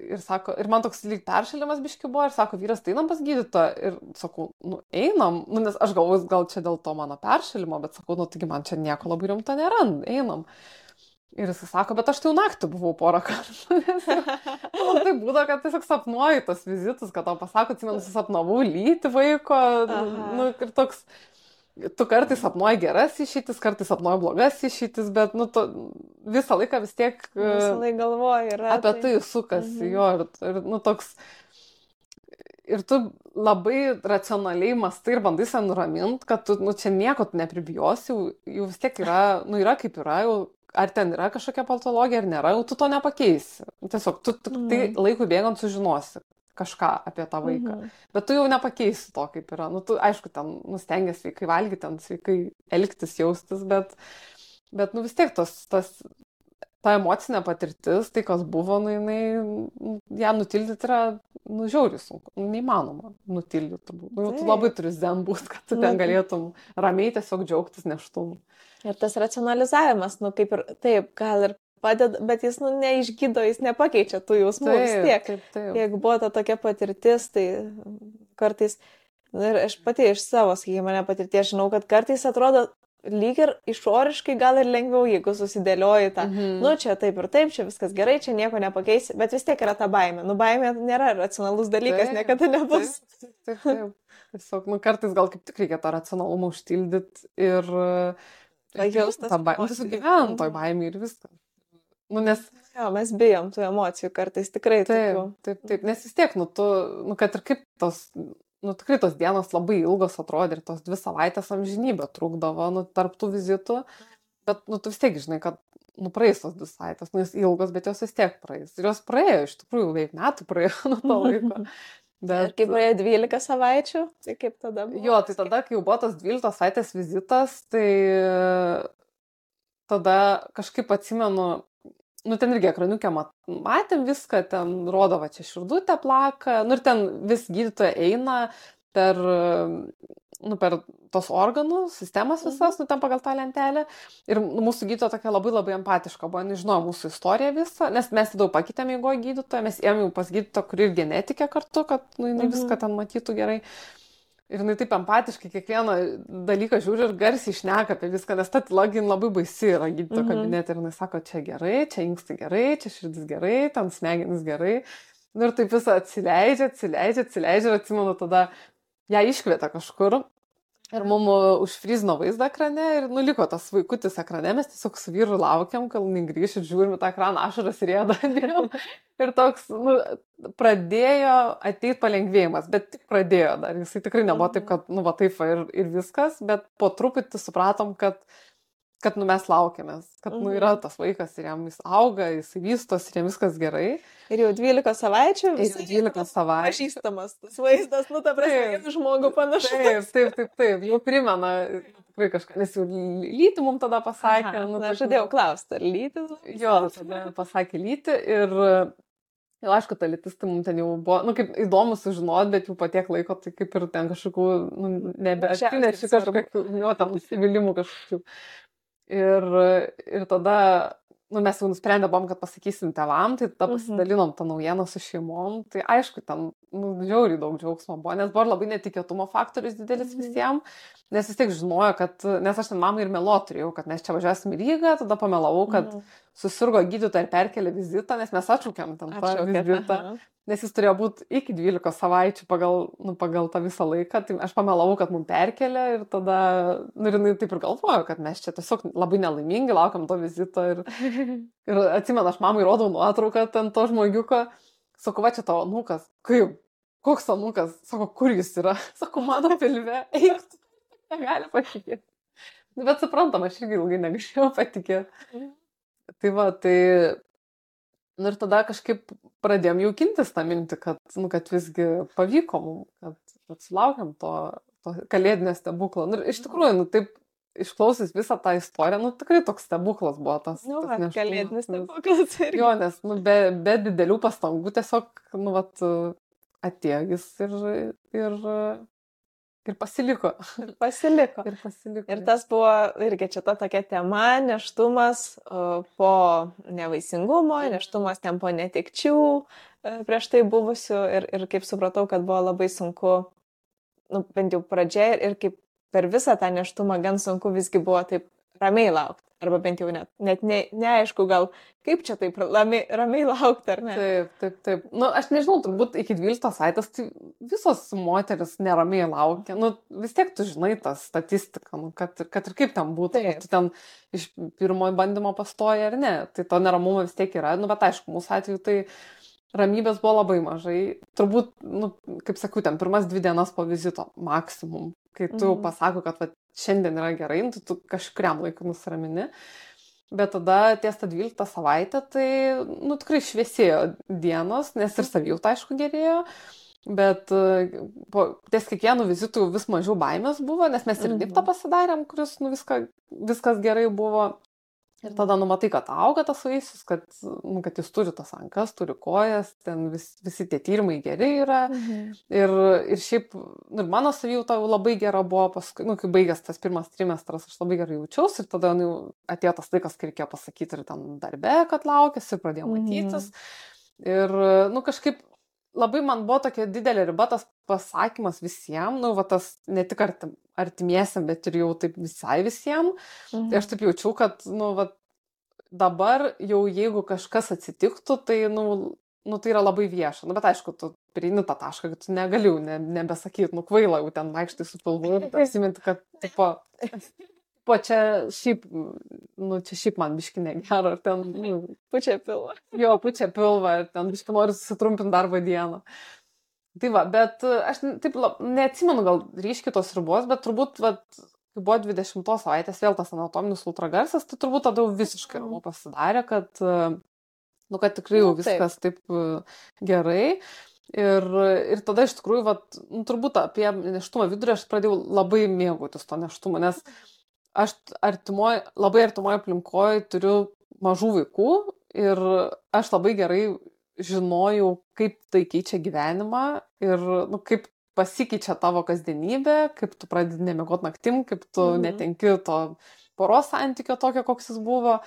ir sako, ir man toks lyg peršalimas biški buvo, ir sako, vyras, tai einam pas gydytoją. Ir sakau, nu, einam, nu, nes aš galvoju, gal čia dėl to mano peršalimo, bet sakau, nu, taigi man čia nieko labai rimto nėra, einam. Ir jis sako, bet aš tai jau naktį buvau porą kartų. nu, tai būdavo, kad tiesiog sapnuoju tos vizitus, kad tau pasako, atsimenu, susapnavau lyti vaiko. Aha. Nu, ir toks, tu kartais sapnuoji geras išeitis, kartais sapnuoji blogas išeitis, bet nu, tu visą laiką vis tiek... Visą laiką galvoji ir apie tai sukasi mhm. jo ir, ir nu, toks... Ir tu labai racionaliai mastai ir bandai save nuraminti, kad tu, nu, čia nieko tu nepribijosi, jau, jau vis tiek yra, nu, yra kaip yra, jau ar ten yra kažkokia patologija ar nėra, jau tu to nepakeisi. Tiesiog tu, mm. tai mhm. laikui bėgant sužinosi, kažką apie tą vaiką. Mhm. Bet tu jau nepakeisi to, kaip yra. Nu, tu, aišku, ten nustengiasi sveikai valgyti, ten sveikai elgtis, jaustis, bet, bet nu, vis tiek tos, tas, ta emocinė patirtis, tai kas buvo, nu, jinai, ją nutildyti yra, nu, žiauriai sunku, nu, neįmanoma nutildyti. Nu, tu labai turi zen būt, kad tu ten galėtum ramiai tiesiog džiaugtis neštumu. Ir tas racionalizavimas, nu, kaip ir taip, gal ir padeda, bet jis nu, neišgydo, jis nepakeičia tų jausmų vis tiek. Taip, taip. Jeigu buvo ta tokia patirtis, tai kartais, nu, ir aš pati iš savo, sakykime, mane patirties žinau, kad kartais atrodo lyg ir išoriškai gal ir lengviau, jeigu susidėlioji tą, mhm. nu čia taip ir taip, čia viskas gerai, čia nieko nepakeisi, bet vis tiek yra ta baimė. Nu, baimė nėra racionalus dalykas, taip, niekada nebus. Taip, taip, taip. Tiesiog, nu, kartais gal kaip tik reikia tą racionalumą užtildyti ir... Pajausti tą baimę. Nu, tiesiog gyventi toj baimė ir viskas. Nu, nes... Jo, mes bijom tų emocijų kartais tikrai. Taip, tokių. taip, taip, nes vis tiek, nu, tu, nu, kad ir kaip tos, nu, tikrai tos dienos labai ilgos atrodė ir tos dvi savaitės amžinybė trukdavo, nu, tarp tų vizitų, bet, nu, tu vis tiek žinai, kad, nu, praeis tos dvi savaitės, nu, jos ilgos, bet jos vis tiek praeis. Ir jos praėjo, iš tikrųjų, beveik metų praėjo nuo to laiko. Bet... Kai praėjo 12 savaičių, tai kaip tada buvo? Jo, tai tada, kai jau buvo tas 12 savaitės vizitas, tai tada kažkaip atsimenu, nu ten irgi ekraniukę matėm viską, ten rodo, va čia širdutė plaka, nu ir ten vis gydytoja eina per, nu, per tos organų sistemas mhm. visas, nu ten pagal tą lentelę. Ir mūsų gydytoja tokia labai labai empatiška buvo, nežinojo mūsų istoriją visą, nes mes daug pakeitėme įgo gydytoją, mes ėmėm pas gydytoją, kuri ir genetikė kartu, kad nu, jinai mhm. viską ten matytų gerai. Ir jinai taip empatiškai kiekvieną dalyką žiūri ir garsiai išneka apie viską, nes ta login labai baisi yra gydytojo mm -hmm. kabinete ir jinai sako, čia gerai, čia inkstai gerai, čia širdis gerai, ten smegenis gerai. Nu, ir taip visą atsileidžia, atsileidžia, atsileidžia ir atsimenu tada, ją iškvietė kažkur Ir mum užfrizino vaizdą ekrane ir nuliko tas vaikutis ekrane, mes tiesiog su vyru laukiam, kol negrįš ir žiūrim tą ekraną, ašaras rėda. ir toks, nu, pradėjo ateiti palengvėjimas, bet tik pradėjo dar. Jisai tikrai nebuvo taip, kad, nu, va taip ir, ir viskas, bet po truputį supratom, kad kad nu, mes laukiamės, kad nu, yra mhm. tas vaikas ir jam jis auga, jis vystos ir jam viskas gerai. Ir jau 12 savaičių. Ir jau 12 savaičių. Pažįstamas tas vaizdas, nu ta prasme, žmogų panašus. Taip, taip, taip, taip, jau primena tikrai kažką, nes jau lyti mums tada pasakė. Aha, nu, na, aš žadėjau klausti, ar lyti? Jo, tada pasakė lyti ir Ir aišku, ta lytis tai mums ten jau buvo, nu, kaip įdomu sužinoti, bet jau patiek laiko, tai kaip ir ten kažkokių, nu, nebeatneši kažkokių, jo, ten nusivylimų kažkokių. Ir, ir tada, nu, mes jau nusprendę buvom, kad pasakysim tevam, tai tada mhm. pasidalinom tą naujieną su šeimom. Tai aišku, ten, nu, žiauriai daug džiaugsmo buvo, nes buvo labai netikėtumo faktorius didelis mhm. visiems, nes vis tiek žinojo, kad, nes aš ten mamai ir melo turėjau, kad mes čia važiuosim į Rygą, tada pamelavau, kad mhm. susirgo gydytoja ir perkelė vizitą, nes mes atšaukėm ten tą vizitą. Nes jis turėjo būti iki 12 savaičių pagal, nu, pagal tą visą laiką, tai aš pamelavau, kad mums perkelė ir tada, nu, ir jinai taip ir galvojo, kad mes čia tiesiog labai nelaimingi, laukiam to vizito ir, ir atsimenu, aš mamai rodau nuotrauką ten to žmogiuko, sakau, va čia tavo nukas, kaip, koks anukas, sako, kur jis yra, sako, mano pilve, eik, negali patikėti. Bet suprantama, aš irgi ilgai negalėjau patikėti. Tai va, tai Nu ir tada kažkaip pradėjom jaukintis tą mintį, kad, nu, kad visgi pavyko mums, kad, kad sulaukėm to, to kalėdinio stebuklo. Nu, ir iš tikrųjų, nu, taip išklausys visą tą istoriją, nu tikrai toks stebuklas buvo tas. Nu, tas va, kalėdinis stebuklas. Ir... Jo, nes nu, be, be didelių pastangų tiesiog, nu, vat, atėjo jis ir, ir Ir pasiliko. Ir pasiliko. Ir pasiliko. Ir tas buvo irgi čia ta tokia tema, neštumas po nevaisingumo, neštumas ten po netikčių e, prieš tai buvusių ir, ir kaip supratau, kad buvo labai sunku, nu, bent jau pradžia ir kaip per visą tą neštumą gan sunku visgi buvo taip ramiai laukti. Arba bent jau net, net ne, neaišku, gal kaip čia taip ramiai, ramiai laukti, ar ne? Taip, taip, taip. Nu, aš nežinau, turbūt iki 12 savaitės tai visos moteris neramiai laukia. Nu, vis tiek tu žinai tą statistiką, nu, kad, kad ir kaip ten būtų. Taip. Tu ten iš pirmojo bandymo pastoji ar ne. Tai to neramumo vis tiek yra. Nu, bet aišku, mūsų atveju tai ramybės buvo labai mažai. Turbūt, nu, kaip sakau, ten pirmas dvi dienas po vizito maksimum. Kai tu mhm. pasako, kad va, šiandien yra gerai, nu, tai tu kažkuriam laikui nusiramini. Bet tada ties tą 12 savaitę, tai, nu, tikrai šviesėjo dienos, nes ir savijauta, aišku, gerėjo. Bet po, ties kiekvienų vizitų vis mažiau baimės buvo, nes mes ir diptą mhm. pasidarėm, kuris, nu, viską, viskas gerai buvo. Ir tada numatai, kad auga tas vaisius, kad, nu, kad jis turi tas rankas, turi kojas, ten vis, visi tie tyrimai geri yra. Mhm. Ir, ir šiaip, nu, ir mano savijauta labai gera buvo, paskui, nu, kai baigęs tas pirmas trimestras, aš labai gerai jaučiausi ir tada nu, atėjo tas laikas, kai reikėjo pasakyti ir ten darbe, kad laukėsi, pradėjau mhm. matytis. Mhm. Ir, nu, kažkaip labai man buvo tokia didelė riba tas pasakymas visiems, nu, va tas ne tik artim, artimiesiam, bet ir jau taip visai visiems. Mhm. Tai aš taip jaučiau, kad, nu, va, dabar jau jeigu kažkas atsitiktų, tai, nu, nu, tai yra labai vieša. Nu, bet aišku, tu prieini tą tašką, kad tu negali jau ne, nebesakyti, nu, kvaila, jau ten vaikštai su pilvu ir apsiminti, kad, tipo, po čia šiaip, nu, čia šiaip man biški negera, ar ten, nu, pučia pilvą. Jo, pučia pilvą, ar ten biški nori susitrumpinti darbo dieną. Tai va, bet e, aš taip neatsimenu gal ryškiai tos ribos, bet turbūt, va, kai buvo 20 savaitės vėl tas anatominis ultragarsas, tai turbūt tada jau visiškai ramu pasidarė, kad, e, nu, kad tikrai jau nu, viskas taip, taip e, gerai. Ir, ir tada iš tikrųjų, vat, nu, turbūt apie neštumą vidurį aš pradėjau labai mėgautis to neštumo, nes aš artimoj, labai artimoje aplinkoje turiu mažų vaikų ir aš labai gerai žinojau, kaip tai keičia gyvenimą ir nu, kaip pasikeičia tavo kasdienybė, kaip tu pradedi nemiegot naktim, kaip tu mhm. netenki to poros santykio tokio, koks jis buvo.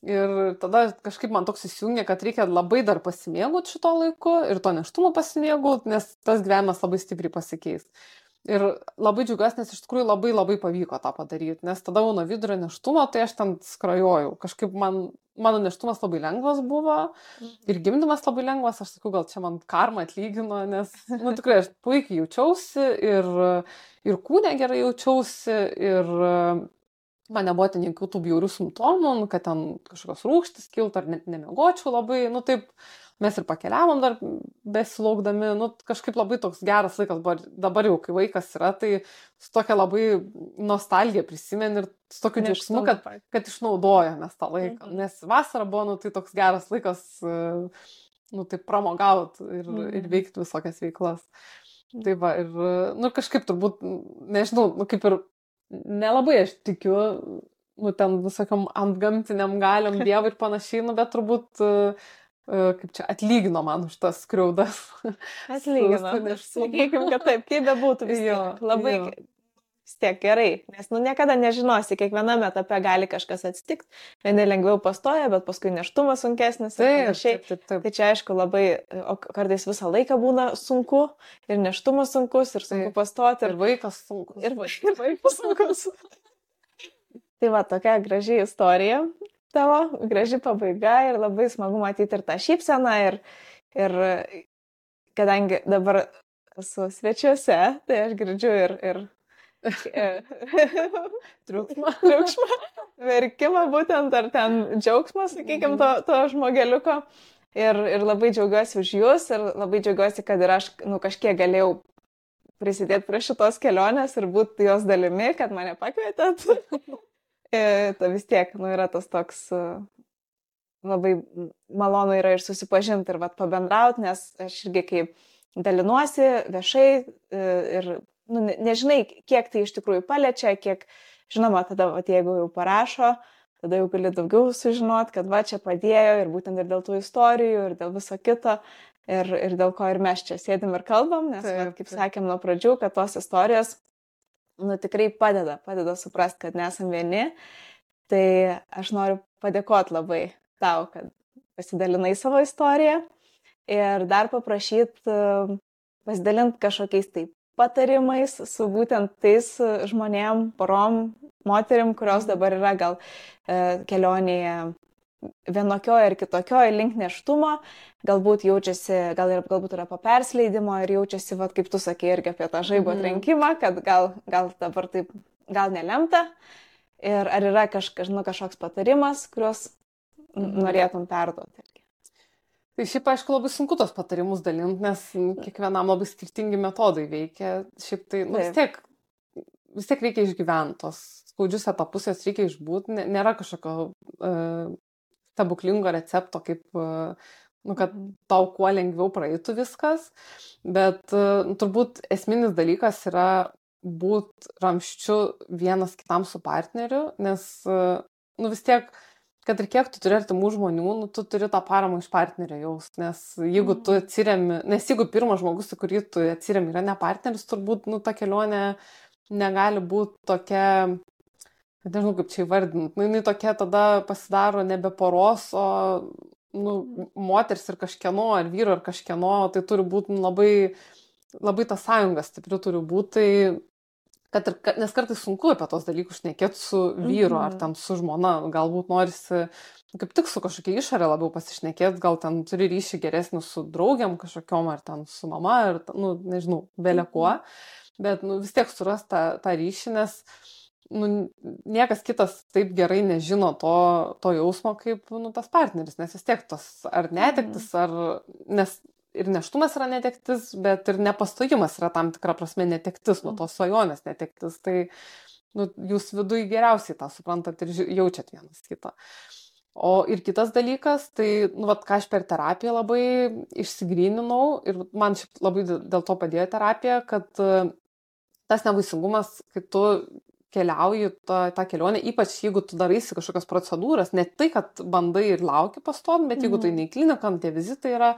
Ir tada kažkaip man toks įsijungia, kad reikia labai dar pasimėgauti šito laiku ir to neštumo pasimėgauti, nes tas gyvenimas labai stipriai pasikeis. Ir labai džiugiuosi, nes iš tikrųjų labai labai pavyko tą padaryti, nes tada nuo vidurio neštumo, tai aš ten skrajojau. Kažkaip man, mano neštumas labai lengvas buvo ir mhm. gimdymas labai lengvas, aš sakau, gal čia man karma atlygino, nes, nu tikrai, aš puikiai jaučiausi ir, ir kūne gerai jaučiausi ir man nebuvo ten jokių tų bjaurių simptomų, kad ten kažkokios rūkštis kilt ar net nemiegočiau labai, nu taip mes ir pakeliavom dar besilaukdami, nu, kažkaip labai toks geras laikas buvo. Dabar jau, kai vaikas yra, tai su tokia labai nostalgija prisimeni ir su tokiu džiaugsmu, kad, kad išnaudojame tą laiką. Mhm. Nes vasara buvo, nu, tai toks geras laikas, nu, tai pramogaut ir, mhm. ir veikti visokias veiklas. Tai va, ir, nu, kažkaip turbūt, nežinau, nu, kaip ir nelabai aš tikiu, nu, ten visokiam antgamtiniam galiam dievui ir panašiai, nu, bet turbūt uh, kaip čia atlygino man už tas skriaudas. Atlygino. Sakykime, kad taip, kaip bebūtų, vis tiek. Jo, labai jo. vis tiek gerai, nes nu niekada nežinosi, kiekviename etape gali kažkas atsitikti. Vieni lengviau pastoja, bet paskui neštumas sunkesnis. Taip, taip, taip, taip. Tai čia aišku labai, o kartais visą laiką būna sunku ir neštumas sunkus ir sunku pastoti. Ir, ir vaikas sunkus. Ir, ir vaikas sunkus. tai va, tokia graži istorija tavo, graži pabaiga ir labai smagu matyti ir tą šypseną ir, ir kadangi dabar esu svečiuose, tai aš girdžiu ir, ir triukšmą, triukšmą, verkimą būtent ar ten džiaugsmą, sakykime, to, to žmogeliuko. Ir, ir labai džiaugiuosi už jūs ir labai džiaugiuosi, kad ir aš nu, kažkiek galėjau prisidėti prie šitos kelionės ir būti jos dalimi, kad mane pakvietėt. E, ta vis tiek, nu, yra tas toks e, labai malonu yra ir susipažinti ir vat pabendrauti, nes aš irgi kaip dalinuosi viešai e, ir nu, nežinai, kiek tai iš tikrųjų paliečia, kiek, žinoma, tada, vat, jeigu jau parašo, tada jau gali daugiau sužinoti, kad va čia padėjo ir būtent ir dėl tų istorijų, ir dėl viso kito, ir, ir dėl ko ir mes čia sėdim ir kalbam, nes, taip, va, kaip sakėm nuo pradžių, kad tos istorijos nu, tikrai padeda, padeda suprasti, kad nesam vieni. Tai aš noriu padėkoti labai tau, kad pasidalinai savo istoriją ir dar paprašyti e, pasidalinti kažkokiais taip patarimais su būtent tais žmonėm, porom, moterim, kurios mhm. dabar yra gal e, kelionėje vienokioje ar kitokioje link neštumo, galbūt jaučiasi, gal ir, galbūt yra po persleidimo ir jaučiasi, va, kaip tu sakė, irgi apie tą žaibo mhm. atrinkimą, kad gal, gal dabar taip, gal nelemta. Ir ar yra kažkas, nu, kažkoks patarimas, kuriuos mhm. norėtum perduoti? Tai šiaip, aišku, labai sunku tos patarimus dalinti, nes kiekvienam labai skirtingi metodai veikia. Šiaip tai, nu, vis tiek, vis tiek reikia išgyventi tos skaudžius etapus, jas reikia išbūti. Nėra kažkokio uh, stebuklingo recepto, kaip, uh, nu, kad tau kuo lengviau praeitų viskas. Bet uh, turbūt esminis dalykas yra būti ramščiu vienas kitam su partneriu, nes, uh, nu, vis tiek kad ir kiek tu turi artimų žmonių, nu, tu turi tą paramą iš partnerio jaus, nes jeigu tu mhm. atsiriami, nes jeigu pirmas žmogus, į kurį tu atsiriami, yra ne partneris, turbūt, nu, ta kelionė negali būti tokia, nežinau kaip čia įvardinti, nu, jinai tokia tada pasidaro nebe poros, o, nu, moters ir kažkieno, ar vyro, ar kažkieno, tai turi būti nu, labai, labai ta sąjunga stipri turi būti, tai kad ir, nes kartais sunku apie tos dalykus šnekėti su vyru mhm. ar ten su žmona, galbūt norisi kaip tik su kažkokia išorė labiau pasišnekėti, gal ten turi ryšį geresnį su draugiam kažkokiom ar ten su mama ar, nu, nežinau, belė kuo, mhm. bet nu, vis tiek suras tą, tą ryšį, nes nu, niekas kitas taip gerai nežino to, to jausmo kaip nu, tas partneris, nes vis tiek tos ar netektis, mhm. ar, nes ir neštumas yra netektis, bet ir nepastojimas yra tam tikra prasme netektis, nuo tos svajonės netektis. Tai nu, jūs viduje geriausiai tą suprantat ir jaučiat vienas kitą. O ir kitas dalykas, tai, nu, vat, ką aš per terapiją labai išsigryninau ir man šiaip labai dėl to padėjo terapija, kad tas nevaisingumas, kai tu keliauji tą, tą kelionę, ypač jeigu tu daraisi kažkokias procedūras, ne tai, kad bandai ir lauki pastom, bet jeigu tai ne į kliniką, tie vizitai yra,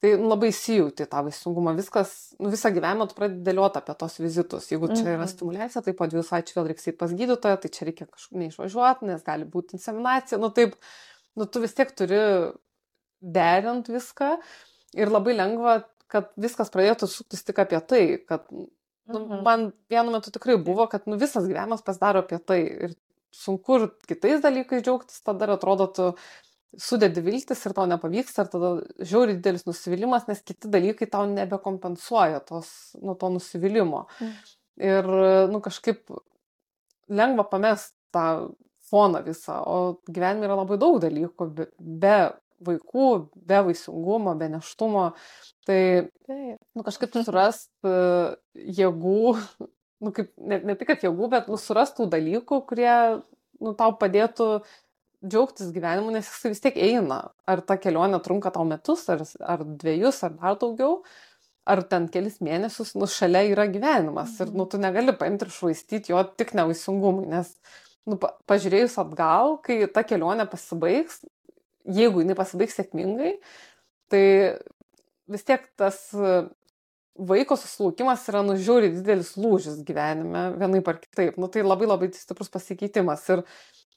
Tai nu, labai įsijauti tą vaisingumą, viskas, nu, visą gyvenimą tu pradedi dėlioti apie tos vizitus. Jeigu čia yra mhm. stimulacija, tai po dviejų savaičių vėl reiks įti pas gydytoją, tai čia reikia kažkur neišvažiuoti, nes gali būti inseminacija. Nu taip, nu tu vis tiek turi derint viską ir labai lengva, kad viskas pradėtų suktis tik apie tai, kad nu, mhm. man vienu metu tikrai buvo, kad nu, visas gyvenimas pasidaro apie tai ir sunku ir kitais dalykais džiaugtis, tada atrodo, tu sudedi viltis ir tau nepavyksta, ir tada žiauri didelis nusivylimas, nes kiti dalykai tau nebekompensuoja tos, nu, to nusivylimų. Mm. Ir, nu, kažkaip lengva pamest tą foną visą, o gyvenime yra labai daug dalykų be, be vaikų, be vaisingumo, be neštumo. Tai, nu, kažkaip surast uh, jėgų, nu, kaip, ne, ne tik, jėgų, bet nu, surast tų dalykų, kurie, nu, tau padėtų džiaugtis gyvenimu, nes jis vis tiek eina. Ar ta kelionė trunka tau metus, ar, ar dviejus, ar dar daugiau, ar ten kelis mėnesius, nu, šalia yra gyvenimas. Ir, nu, tu negali paimti ir švaistyti jo tik nevaisingumui, nes, nu, pa, pažiūrėjus atgal, kai ta kelionė pasibaigs, jeigu jinai pasibaigs sėkmingai, tai vis tiek tas vaiko susilaukimas yra nužiūri didelis lūžis gyvenime, vienaip ar kitaip. Nu, tai labai labai stiprus pasikeitimas. Ir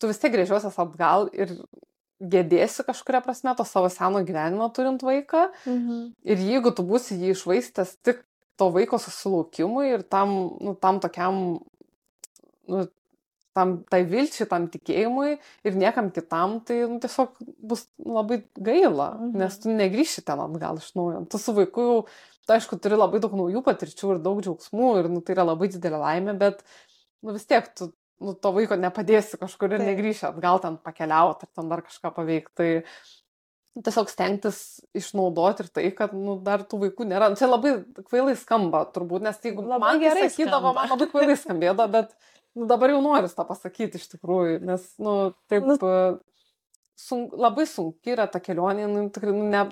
tu vis tiek grįžiosies atgal ir gėdėsi kažkuria prasme to savo seno gyvenimo turint vaiką. Mhm. Ir jeigu tu būsi jį išvaistęs tik to vaiko susilaukimui ir tam, nu, tam tokiam, nu, tam tai vilčiai, tam tikėjimui ir niekam kitam, tai nu, tiesiog bus labai gaila, mhm. nes tu negryši ten atgal iš naujo. Tu su vaiku jau, tu aišku, turi labai daug naujų patirčių ir daug džiaugsmų ir nu, tai yra labai didelė laimė, bet nu, vis tiek tu nu, to vaiko nepadėsi kažkur ir tai. negryši atgal ten pakeliauti ar ten dar kažką paveikti. Tai tiesiog stengtis išnaudoti ir tai, kad nu, dar tų vaikų nėra. Čia labai kvailai skamba turbūt, nes jeigu labai man gerai sakydavo, skamba. man labai kvailai skambėdavo, bet nu, dabar jau noriu tą pasakyti iš tikrųjų, nes nu, taip nu, sunk, labai sunki yra ta kelionė, nu, tikrai nu, ne,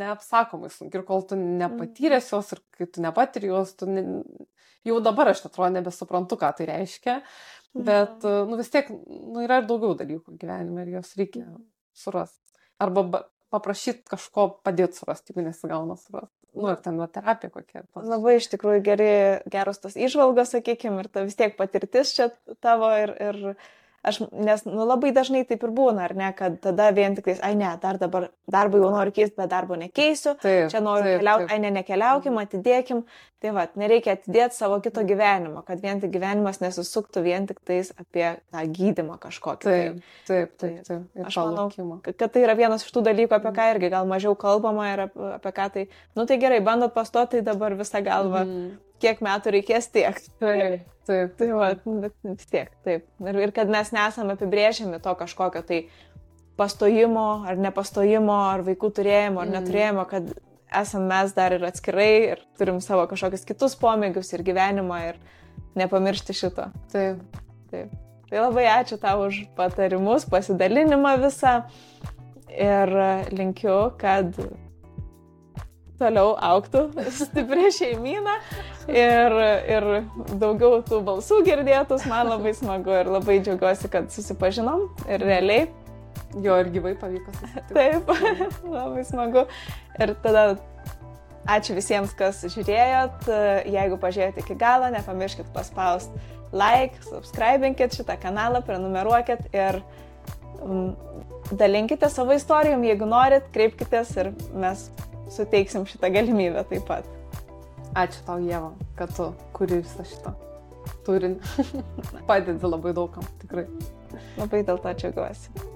neapsakomai sunki ir kol tu nepatyręs mhm. jos ir kai tu nepatiri jos, tu ne, jau dabar aš atrodo nebesuprantu, ką tai reiškia. Bet, mhm. nu vis tiek, nu yra ir daugiau dalykų gyvenime ir jos reikia mhm. surasti. Arba paprašyti kažko padėti surasti, jeigu nesigauna surasti. Nu, ir ten terapija kokia. Pas... Labai iš tikrųjų geri, geros tos išvalgos, sakykime, ir ta vis tiek patirtis čia tavo ir, ir Aš, nes nu, labai dažnai taip ir būna, ar ne, kad tada vien tik tais, ai ne, dar dabar darbą jau noriu keisti, bet darbo nekeisiu, taip, čia noriu keliauti, ai ne, nekeliaukim, atidėkim. Tai va, nereikia atidėti savo kito gyvenimo, kad vien tik gyvenimas nesusuktų vien tik tais apie tą gydimą kažkokį. Taip, taip, taip. taip. Ir aš manau, kad tai yra vienas iš tų dalykų, apie ką irgi gal mažiau kalbama ir apie, apie ką tai, nu tai gerai, bandot pastoti, tai dabar visą galvą. Mm kiek metų reikės tiek. Taip, taip. Tai va, bet vis tiek, taip. Ir, ir kad mes nesame apibrėžiami to kažkokio tai pastojimo ar nepastojimo, ar vaikų turėjimo ar mm. neturėjimo, kad esame mes dar ir atskirai ir turim savo kažkokius kitus pomėgius ir gyvenimą ir nepamiršti šito. Taip. Taip. Tai labai ačiū tau už patarimus, pasidalinimą visą ir linkiu, kad toliau auktų stipri šeimyna ir, ir daugiau tų balsų girdėtus, man labai smagu ir labai džiaugiuosi, kad susipažinom ir realiai. Jo ir gyvai pavyko susitikti. Taip, labai smagu. Ir tada ačiū visiems, kas žiūrėjot. Jeigu pažiūrėjote iki galo, nepamirškit paspausti like, subscribinkit šitą kanalą, prenumeruokit ir um, dalinkite savo istorijom, jeigu norit, kreipkitės ir mes suteiksim šitą galimybę taip pat. Ačiū tau, Jėva, kad tu kuri visą šitą turinį. Padedi labai daugam, tikrai. Labai dėl to džiaugiuosi.